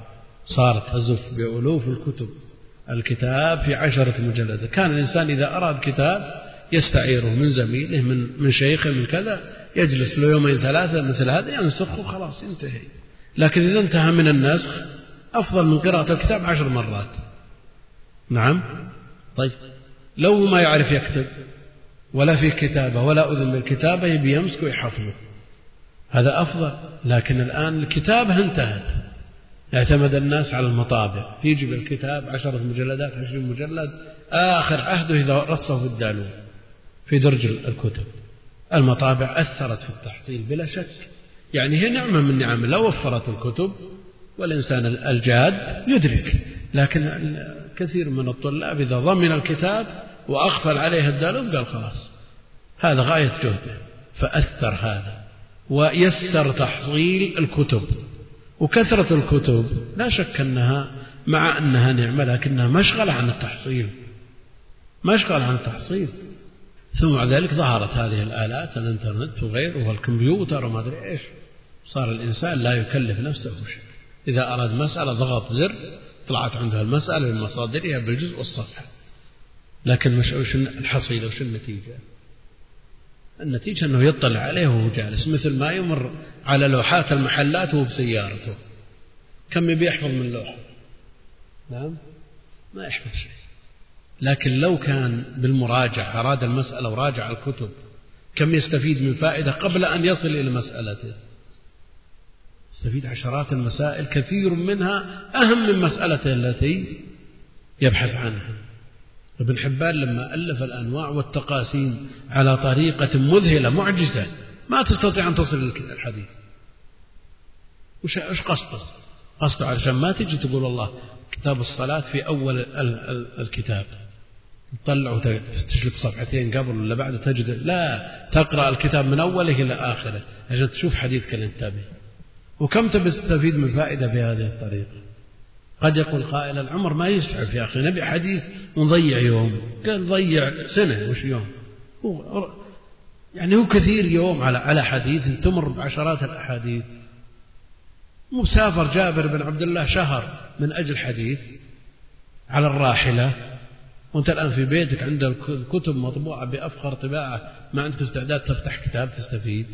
صارت تزف بألوف الكتب. الكتاب في عشرة مجلدات. كان الإنسان إذا أراد كتاب يستعيره من زميله من من شيخه من كذا يجلس له يومين ثلاثة مثل هذا ينسخه خلاص ينتهي. لكن إذا انتهى من النسخ أفضل من قراءة الكتاب عشر مرات. نعم. طيب. لو ما يعرف يكتب ولا في كتابة ولا أذن بالكتابة يبي يمسك ويحفظه. هذا أفضل. لكن الآن الكتابة انتهت. اعتمد الناس على المطابع. يجي بالكتاب عشرة مجلدات عشرين مجلد آخر عهده إذا رصه في الدالون في درج الكتب. المطابع أثرت في التحصيل بلا شك. يعني هي نعمة من نعم. لو وفرت الكتب والإنسان الجاد يدرك لكن كثير من الطلاب إذا ضمن الكتاب وأغفل عليه الدالون قال خلاص هذا غاية جهده فأثر هذا ويسر تحصيل الكتب. وكثرة الكتب لا شك أنها مع أنها نعمة لكنها مشغلة عن التحصيل مشغلة عن التحصيل. ثم بعد ذلك ظهرت هذه الآلات الإنترنت وغيره والكمبيوتر وما أدري إيش صار الإنسان لا يكلف نفسه شيء. إذا أراد مسألة ضغط زر طلعت عنده المسألة من مصادرها بالجزء والصفحة. لكن مش وش الحصيلة وش النتيجة؟ النتيجة أنه يطلع عليه وهو جالس مثل ما يمر على لوحات المحلات وهو بسيارته. كم يبي يحفظ من لوحة نعم؟ ما يحفظ شيء. لكن لو كان بالمراجعة أراد المسألة وراجع الكتب كم يستفيد من فائدة قبل أن يصل إلى مسألته؟ يستفيد عشرات المسائل كثير منها أهم من مسألته التي يبحث عنها. ابن حبان لما ألف الأنواع والتقاسيم على طريقة مذهلة معجزة ما تستطيع أن تصل الحديث. وش قصده؟ قصده علشان ما تجي تقول الله كتاب الصلاة في أول الكتاب. تطلع وتشلك صفحتين قبل ولا بعد تجد لا تقرأ الكتاب من أوله إلى آخره. عشان تشوف حديثك الانتبه وكم تستفيد من فائدة في هذه الطريقة قد يقول قائل العمر ما يسعف يا أخي. نبي حديث ونضيع يوم. قال ضيع سنة وش يوم؟ يعني هو كثير يوم على على حديث تمر بعشرات الأحاديث. مسافر جابر بن عبد الله شهر من أجل حديث على الراحلة. وأنت الآن في بيتك عندك كتب مطبوعة بأفخر طباعة ما عندك استعداد تفتح كتاب تستفيد؟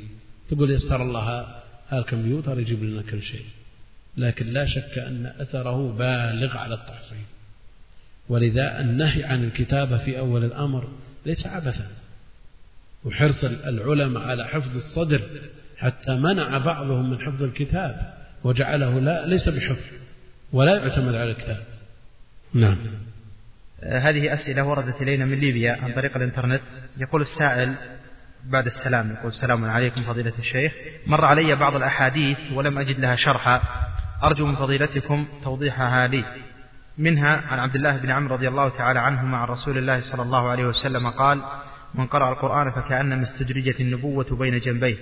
تقول يسر الله هالكمبيوتر يجيب لنا كل شيء. لكن لا شك أن أثره بالغ على التحصيل. ولذا النهي عن الكتابة في أول الأمر ليس عبثا. وحرص العلماء على حفظ الصدر حتى منع بعضهم من حفظ الكتاب وجعله لا ليس بحفظ ولا يعتمد على الكتاب. نعم. هذه أسئلة وردت إلينا من ليبيا عن طريق الإنترنت. يقول السائل بعد السلام يقول السلام عليكم فضيلة الشيخ. مر علي بعض الأحاديث ولم أجد لها شرحا. أرجو من فضيلتكم توضيحها لي. منها عن عبد الله بن عمرو رضي الله تعالى عنهما عن رسول الله صلى الله عليه وسلم قال من قرأ القرآن فكأنما استدرجت النبوة بين جنبيه.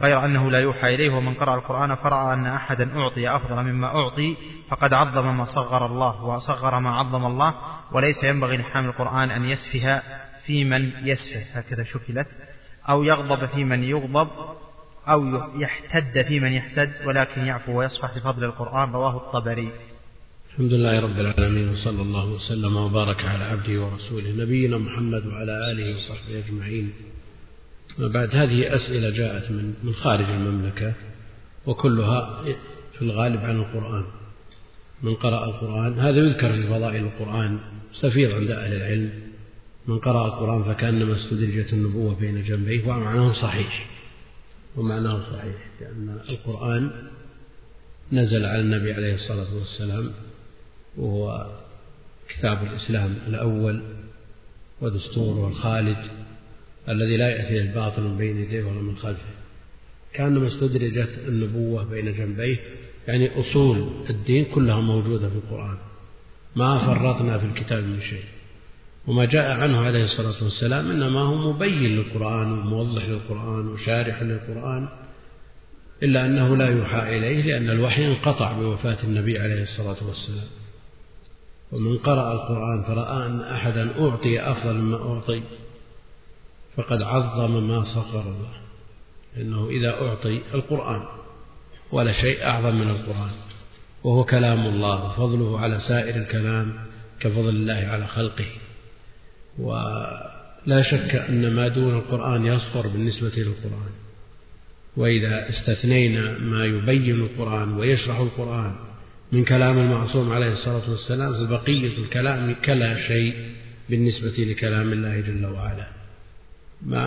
غير أنه لا يوحى إليه ومن قرأ القرآن فرأى أن أحدا أعطي أفضل مما أعطي فقد عظم ما صغر الله وصغر ما عظم الله وليس ينبغي لحامل القرآن أن يسفه في من يسفه. هكذا شكلت. أو يغضب في من يغضب أو يحتد في من يحتد ولكن يعفو ويصفح بفضل القرآن رواه الطبري. الحمد لله رب العالمين وصلى الله وسلم وبارك على عبده ورسوله نبينا محمد وعلى آله وصحبه أجمعين. بعد هذه أسئلة جاءت من من خارج المملكة وكلها في الغالب عن القرآن. من قرأ القرآن هذا يذكر في فضائل القرآن مستفيض عند أهل العلم. من قرأ القرآن فكأنما استدرجت النبوة بين جنبيه ومعناه صحيح. ومعناه صحيح لأن القرآن نزل على النبي عليه الصلاة والسلام وهو كتاب الإسلام الأول ودستوره الخالد الذي لا يأتي الباطل من بين يديه ولا من خلفه. كأنما استدرجت النبوة بين جنبيه يعني أصول الدين كلها موجودة في القرآن. ما فرطنا في الكتاب من شيء. وما جاء عنه عليه الصلاة والسلام إنما هو مبين للقرآن وموضح للقرآن وشارح للقرآن إلا أنه لا يوحى إليه لأن الوحي انقطع بوفاة النبي عليه الصلاة والسلام. ومن قرأ القرآن فرأى أن أحدا أعطي أفضل مما أعطي فقد عظم ما صغر الله لأنه إذا أعطي القرآن ولا شيء أعظم من القرآن وهو كلام الله وفضله على سائر الكلام كفضل الله على خلقه. ولا شك أن ما دون القرآن يصغر بالنسبة للقرآن. وإذا استثنينا ما يبين القرآن ويشرح القرآن من كلام المعصوم عليه الصلاة والسلام فبقية الكلام كلا شيء بالنسبة لكلام الله جل وعلا.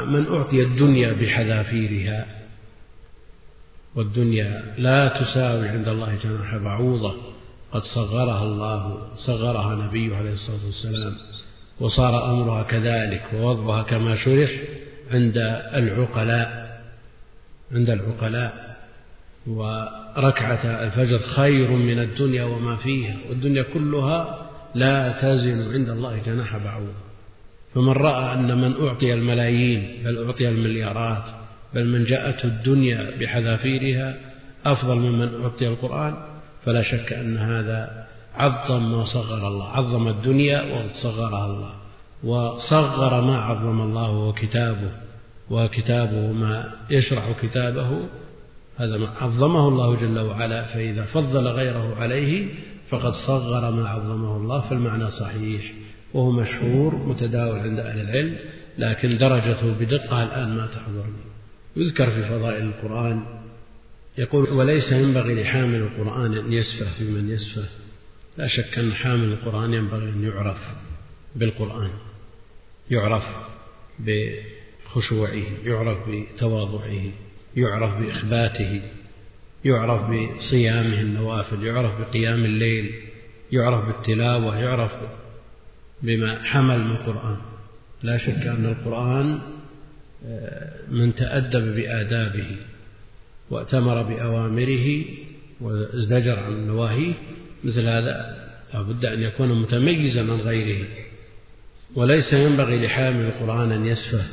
من أعطي الدنيا بحذافيرها والدنيا لا تساوي عند الله جناح بعوضة. قد صغرها الله صغرها نبيه عليه الصلاة والسلام. وصار أمرها كذلك ووضعها كما شرح عند العقلاء عند العقلاء. وركعة الفجر خير من الدنيا وما فيها والدنيا كلها لا تزن عند الله جناح بعوضة فمن رأى أن من أعطي الملايين بل أعطي المليارات بل من جاءته الدنيا بحذافيرها أفضل ممن أعطي القرآن فلا شك أن هذا عظم ما صغر الله عظم الدنيا وصغرها الله. وصغر ما عظم الله وهو كتابه وكتابه ما يشرح كتابه هذا ما عظمه الله جل وعلا. فإذا فضل غيره عليه فقد صغر ما عظمه الله فالمعنى صحيح. وهو مشهور متداول عند أهل العلم لكن درجته بدقة الآن ما تحضرني يذكر في فضائل القرآن يقول وليس ينبغي لحامل القرآن أن يسفه في من يسفه. لا شك أن حامل القرآن ينبغي أن يعرف بالقرآن يعرف بخشوعه يعرف بتواضعه يعرف بإخباته يعرف بصيامه النوافل يعرف بقيام الليل يعرف بالتلاوة يعرف بما حمل من القرآن. لا شك أن القرآن آه، من تأدب بآدابه وأتمر بأوامره وازدجر عن نواهيه مثل هذا لا بد أن يكون متميزا عن غيره وليس ينبغي لحامل القرآن أن يسفه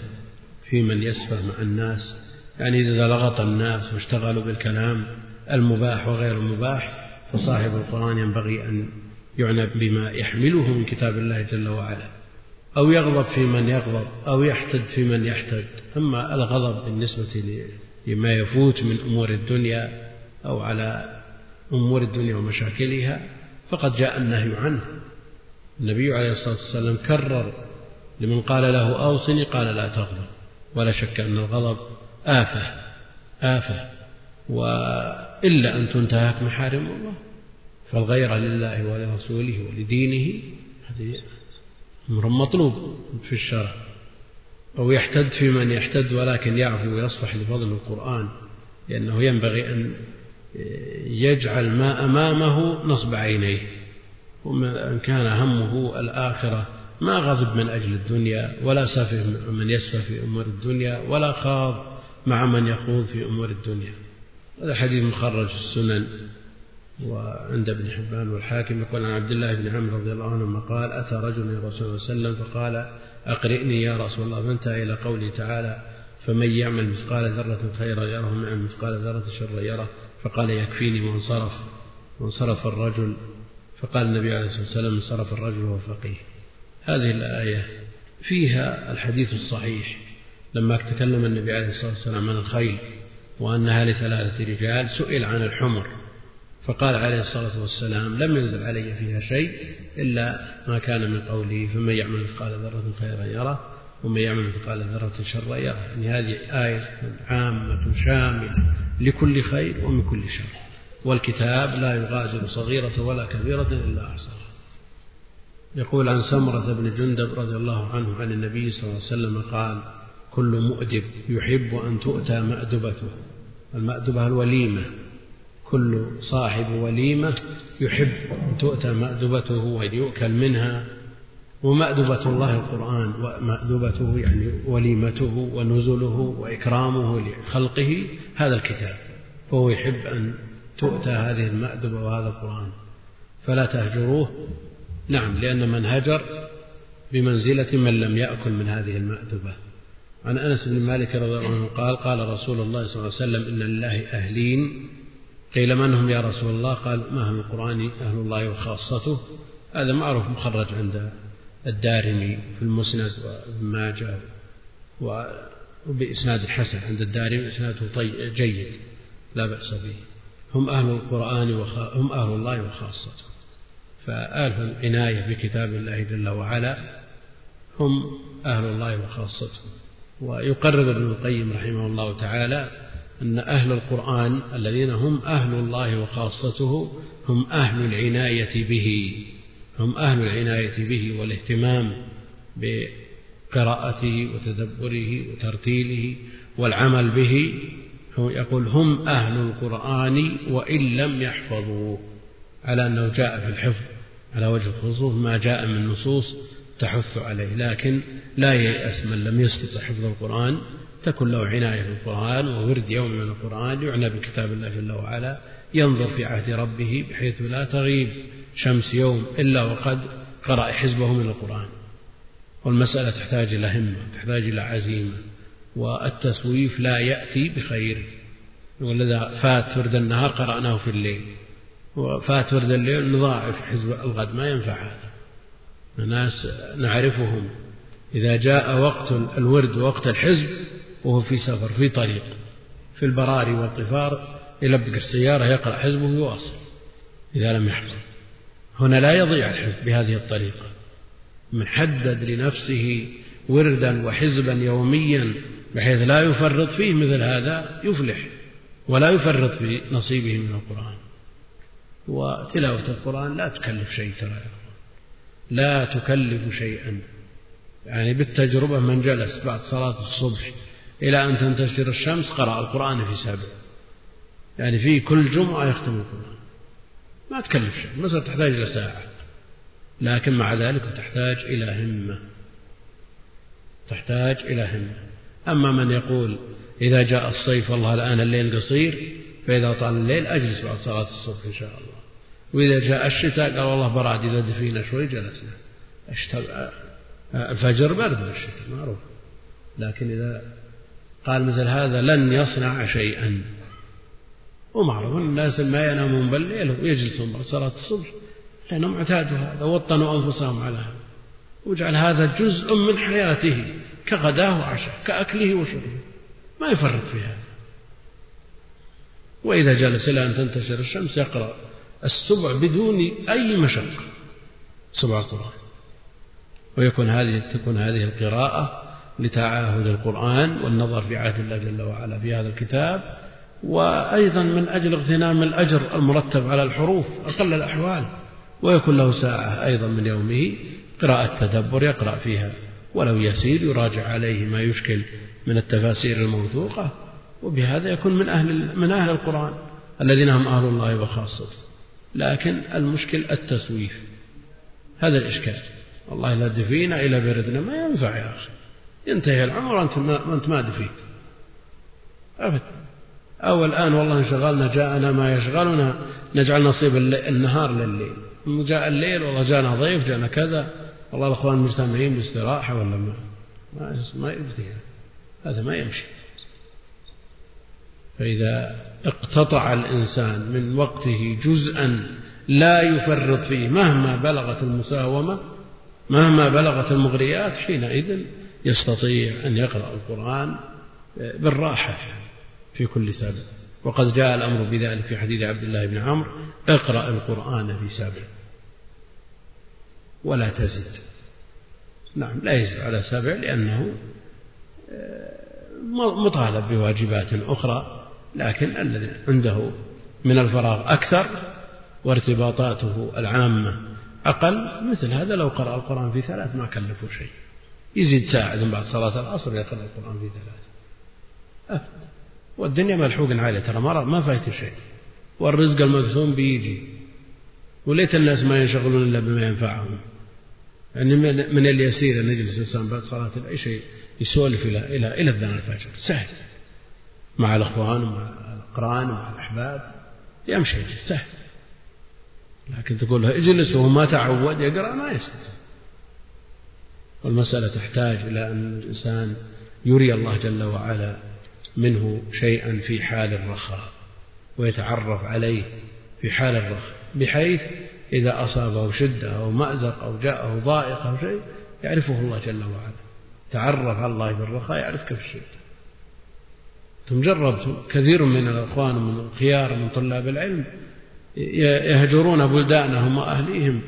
في من يسفه مع الناس. يعني إذا لغط الناس واشتغلوا بالكلام المباح وغير المباح فصاحب القرآن ينبغي أن يعنى بما يحمله من كتاب الله جل وعلا أو يغضب في من يغضب أو يحتد في من يحتد. أما الغضب بالنسبة لما يفوت من أمور الدنيا أو على أمور الدنيا ومشاكلها فقد جاء النهي عنه. النبي عليه الصلاة والسلام كرر لمن قال له أوصني قال لا تغضب ولا شك أن الغضب آفة آفة وإلا أن تنتهك محارم الله. فالغيرة لله ولرسوله ولدينه هذه أمر مطلوب في الشرع. أو يحتد في من يحتد ولكن يعفو ويصفح لفضل القرآن لأنه ينبغي أن يجعل ما أمامه نصب عينيه وإن كان همه الآخرة ما غضب من أجل الدنيا ولا سفه من يسفه في أمور الدنيا ولا خاض مع من يخوض في أمور الدنيا. هذا الحديث مخرج السنن. وعند ابن حبان والحاكم يقول عن عبد الله بن عمرو رضي الله عنهما قال أتى رجل إلى رسول الله صلى الله عليه وسلم فقال أقرئني يا رسول الله. فانتهى إلى قوله تعالى فمن يعمل مثقال ذرة خيرا يره ومن يعمل مثقال ذرة شرا يره. فقال يكفيني وانصرف وانصرف الرجل فقال النبي عليه الصلاة والسلام انصرف الرجل وهو فقيه. هذه الآية فيها الحديث الصحيح. لما تكلم النبي عليه الصلاة والسلام عن الخيل وأنها لثلاثة رجال سئل عن الحمر. فقال عليه الصلاة والسلام لم ينزل علي فيها شيء إلا ما كان من قوله فمن يعمل مثقال ذرة خيرا يره ومن يعمل مثقال ذرة شرا يره. يعني هذه آية عامة شاملة. لكل خير ومن كل شر. والكتاب لا يغادر صغيرة ولا كبيرة إلا أحصاها. يقول عن سمرة بن جندب رضي الله عنه عن النبي صلى الله عليه وسلم قال كل مؤدب يحب أن تؤتى مأدبته. المأدبة الوليمة. كل صاحب وليمة يحب أن تؤتى مأدبته وأن يؤكل منها ومأدبة الله القرآن ومأدبته يعني وليمته ونزله وإكرامه لخلقه هذا الكتاب. فهو يحب أن تؤتى هذه المأدبة وهذا القرآن. فلا تهجروه. نعم لأن من هجر بمنزلة من لم يأكل من هذه المأدبة. عن أنس بن مالك رضي الله عنه قال قال رسول الله صلى الله عليه وسلم إن لله أهلين. قيل من هم يا رسول الله؟ قال ما هم القرآن؟ أهل الله وخاصته. هذا معروف مخرج عند الدارمي في المسند وابن ماجه وبإسناد حسن. عند الدارمي إسناده طيب جيد لا بأس به. هم أهل القرآن وخ... هم أهل الله وخاصته. فأهل العناية بكتاب الله جل وعلا هم أهل الله وخاصته. ويقرر ابن القيم رحمه الله تعالى أن أهل القرآن الذين هم أهل الله وخاصته هم أهل العناية به. هم أهل العناية به والاهتمام بقراءته وتدبره وترتيله والعمل به يقول هم أهل القرآن وإن لم يحفظوه على أنه جاء في الحفظ على وجه الخصوص ما جاء من نصوص تحث عليه لكن لا ييأس من لم يستطع حفظ القرآن تكن له عناية بالقرآن وورد يوم من القرآن يعنى بكتاب الله جل وعلا ينظر في عهد ربه بحيث لا تغيب. شمس يوم إلا وقد قرأ حزبه من القرآن. والمسألة تحتاج إلى همة تحتاج إلى عزيمة والتسويف لا يأتي بخير. ولذا فات ورد النهار قرأناه في الليل. وفات ورد الليل نضاعف حزب الغد ما ينفع هذا. الناس نعرفهم. إذا جاء وقت الورد ووقت الحزب وهو في سفر في طريق في البراري والطفار يلبق السيارة يقرأ حزبه ويواصل إذا لم يحفظ هنا لا يضيع الحزب بهذه الطريقة. من حدد لنفسه وردا وحزبا يوميا بحيث لا يفرط فيه مثل هذا يفلح ولا يفرط في نصيبه من القرآن. وتلاوة القرآن لا تكلف شيء ترى لا تكلف شيئا. يعني بالتجربة من جلس بعد صلاة الصبح إلى أن تنتشر الشمس قرأ القرآن في سبع يعني في كل جمعة يختم القرآن. ما تكلف شيء المسألة تحتاج إلى ساعة. لكن مع ذلك تحتاج إلى همة. تحتاج إلى همة. أما من يقول إذا جاء الصيف والله الآن الليل قصير فإذا طال الليل أجلس بعد صلاة الصبح إن شاء الله. وإذا جاء الشتاء قال والله براد إذا دفينا شوي جلسنا. الفجر برد بالشتاء معروف. لكن إذا قال مثل هذا لن يصنع شيئا. ومعروف الناس ما ينامون بالليل ويجلسون بعد صلاة الصبح لأنهم اعتادوا هذا وطنوا أنفسهم على هذا. واجعل هذا جزء من حياته كغداه وعشاء كأكله وشربه. ما يفرط في هذا. وإذا جلس إلى أن تنتشر الشمس يقرأ السبع بدون أي مشقة. سبع القرآن ويكون هذه تكون هذه القراءة لتعاهد القرآن والنظر في عهد الله جل وعلا في هذا الكتاب وأيضا من أجل اغتنام الأجر المرتب على الحروف أقل الأحوال ويكون له ساعة أيضا من يومه قراءة تدبر يقرأ فيها ولو يسير يراجع عليه ما يشكل من التفاسير الموثوقة وبهذا يكون من أهل من أهل القرآن الذين هم أهل الله وخاصته. لكن المشكل التسويف. هذا الإشكال. والله لا دفينا إلى بردنا ما ينفع يا أخي. ينتهي العمر وأنت ما, أنت ما دفيت. أبدا. أو الآن والله انشغلنا جاءنا ما يشغلنا نجعل نصيب النهار لليل. جاء الليل والله جاءنا ضيف جاءنا كذا. والله الأخوان مجتمعين باستراحة ولا ما؟ ما, ما يبدي هذا ما يمشي. فإذا اقتطع الإنسان من وقته جزءا لا يفرط فيه مهما بلغت المساومة مهما بلغت المغريات حينئذ يستطيع أن يقرأ القرآن بالراحة. في كل سبب وقد جاء الأمر بذلك في حديث عبد الله بن عمرو اقرأ القرآن في سبع ولا تزد. نعم لا يزد على سبع لأنه مطالب بواجبات أخرى لكن الذي عنده من الفراغ أكثر وارتباطاته العامة أقل مثل هذا لو قرأ القرآن في ثلاث ما كلفه شيء. يزيد ساعة بعد صلاة العصر يقرأ القرآن في ثلاث. أبدا. والدنيا ملحوق عليه ترى ما فايتة شيء. والرزق المقسوم بيجي. وليت الناس ما ينشغلون إلا بما ينفعهم. يعني من اليسير أن يجلس الإنسان بعد صلاة العشاء يسولف إلى إلى إلى أذان الفجر سهل. مع الأخوان ومع الأقران ومع الأحباب. يمشي سهل. لكن تقول له اجلس وهو ما تعود يقرأ ما يستطيع والمسألة تحتاج إلى أن الإنسان يري الله جل وعلا منه شيئا في حال الرخاء ويتعرف عليه في حال الرخاء بحيث إذا أصابه شدة أو مأزق أو جاءه ضائق أو شيء يعرفه الله جل وعلا. تعرف على الله بالرخاء يعرفك في الشدة. ثم جربت كثير من الأخوان من الخيار من طلاب العلم يهجرون بلدانهم وأهليهم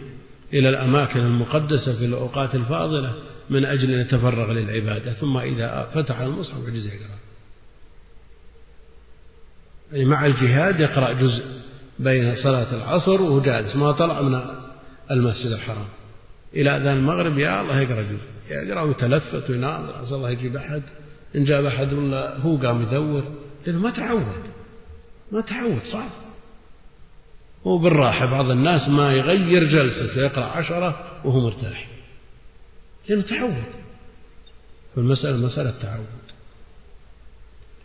إلى الأماكن المقدسة في الأوقات الفاضلة من أجل أن يتفرغ للعبادة. ثم إذا فتح المصحف يجوز يقرأ يعني مع الجهاد يقرأ جزء بين صلاة العصر وهو جالس ما طلع من المسجد الحرام. إلى أذان المغرب يا الله يقرأ جزء يقرأ ويتلفت ويناظر عسى الله يجيب أحد إن جاب أحد ولا هو قام يدور لأنه ما تعود ما تعود صعب هو بالراحة بعض الناس ما يغير جلسته يقرأ عشرة وهو مرتاح. لأنه تعود. فالمسألة مسألة تعود.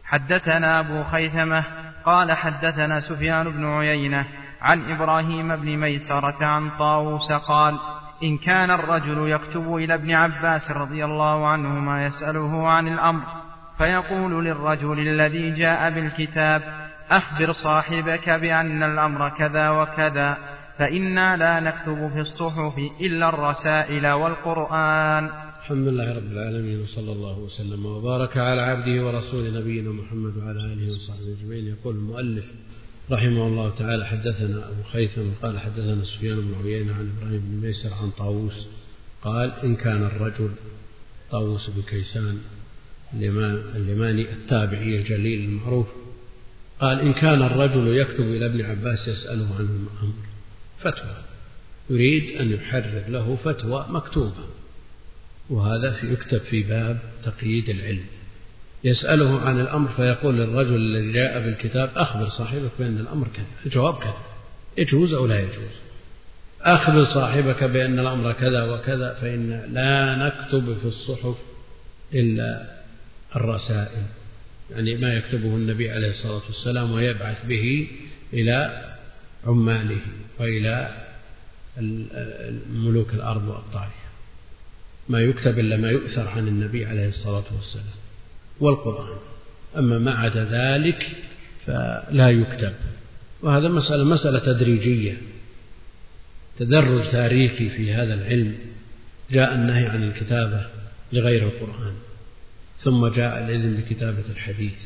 حدثنا أبو خيثمة قال حدثنا سفيان بن عيينة عن إبراهيم بن ميسرة عن طاووس قال إن كان الرجل يكتب إلى ابن عباس رضي الله عنهما يسأله عن الأمر فيقول للرجل الذي جاء بالكتاب أخبر صاحبك بأن الأمر كذا وكذا فإنا لا نكتب في الصحف إلا الرسائل والقرآن. الحمد لله رب العالمين وصلى الله وسلم وبارك على عبده ورسول نبينا محمد وعلى آله وصحبه أجمعين. يقول المؤلف رحمه الله تعالى حدثنا أبو خيثم قال حدثنا سفيان بن عيينة عن إبراهيم بن ميسر عن طاووس قال إن كان الرجل طاووس بن كيسان اليماني التابعي الجليل المعروف قال إن كان الرجل يكتب إلى ابن عباس يسأله عنه الأمر فتوى يريد أن يحرر له فتوى مكتوبة. وهذا في يكتب في باب تقييد العلم. يسأله عن الأمر فيقول للرجل الذي جاء بالكتاب أخبر صاحبك بأن الأمر كذا الجواب كذا يجوز أو لا يجوز؟ أخبر صاحبك بأن الأمر كذا وكذا فإن لا نكتب في الصحف إلا الرسائل يعني ما يكتبه النبي عليه الصلاة والسلام ويبعث به إلى عماله وإلى ملوك الأرض وأبطالها ما يكتب إلا ما يؤثر عن النبي عليه الصلاة والسلام والقرآن. أما ما عدا ذلك فلا يكتب. وهذا مسألة مسألة تدريجية تدرج تاريخي في هذا العلم. جاء النهي عن الكتابة لغير القرآن ثم جاء الإذن بكتابة الحديث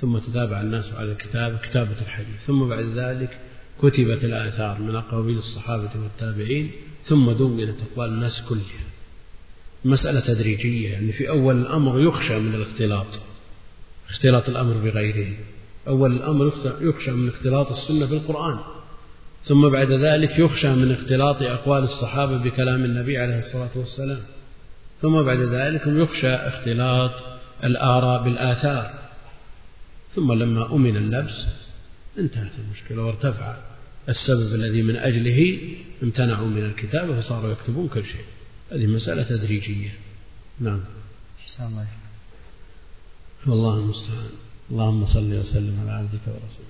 ثم تتابع الناس على الكتابة كتابة الحديث. ثم بعد ذلك كتبت الآثار من أقاويل الصحابة والتابعين ثم دونت أقوال الناس كلها. مسألة تدريجية يعني في أول الأمر يخشى من الاختلاط اختلاط الأمر بغيره. أول الأمر يخشى من اختلاط السنة بالقرآن. ثم بعد ذلك يخشى من اختلاط أقوال الصحابة بكلام النبي عليه الصلاة والسلام. ثم بعد ذلك يخشى اختلاط الآراء بالآثار. ثم لما أمن اللبس انتهت المشكلة وارتفع السبب الذي من أجله امتنعوا من الكتابة فصاروا يكتبون كل شيء. هذه مسألة تدريجية. نعم. الله والله المستعان. اللهم صل وسلم على عبدك ورسولك.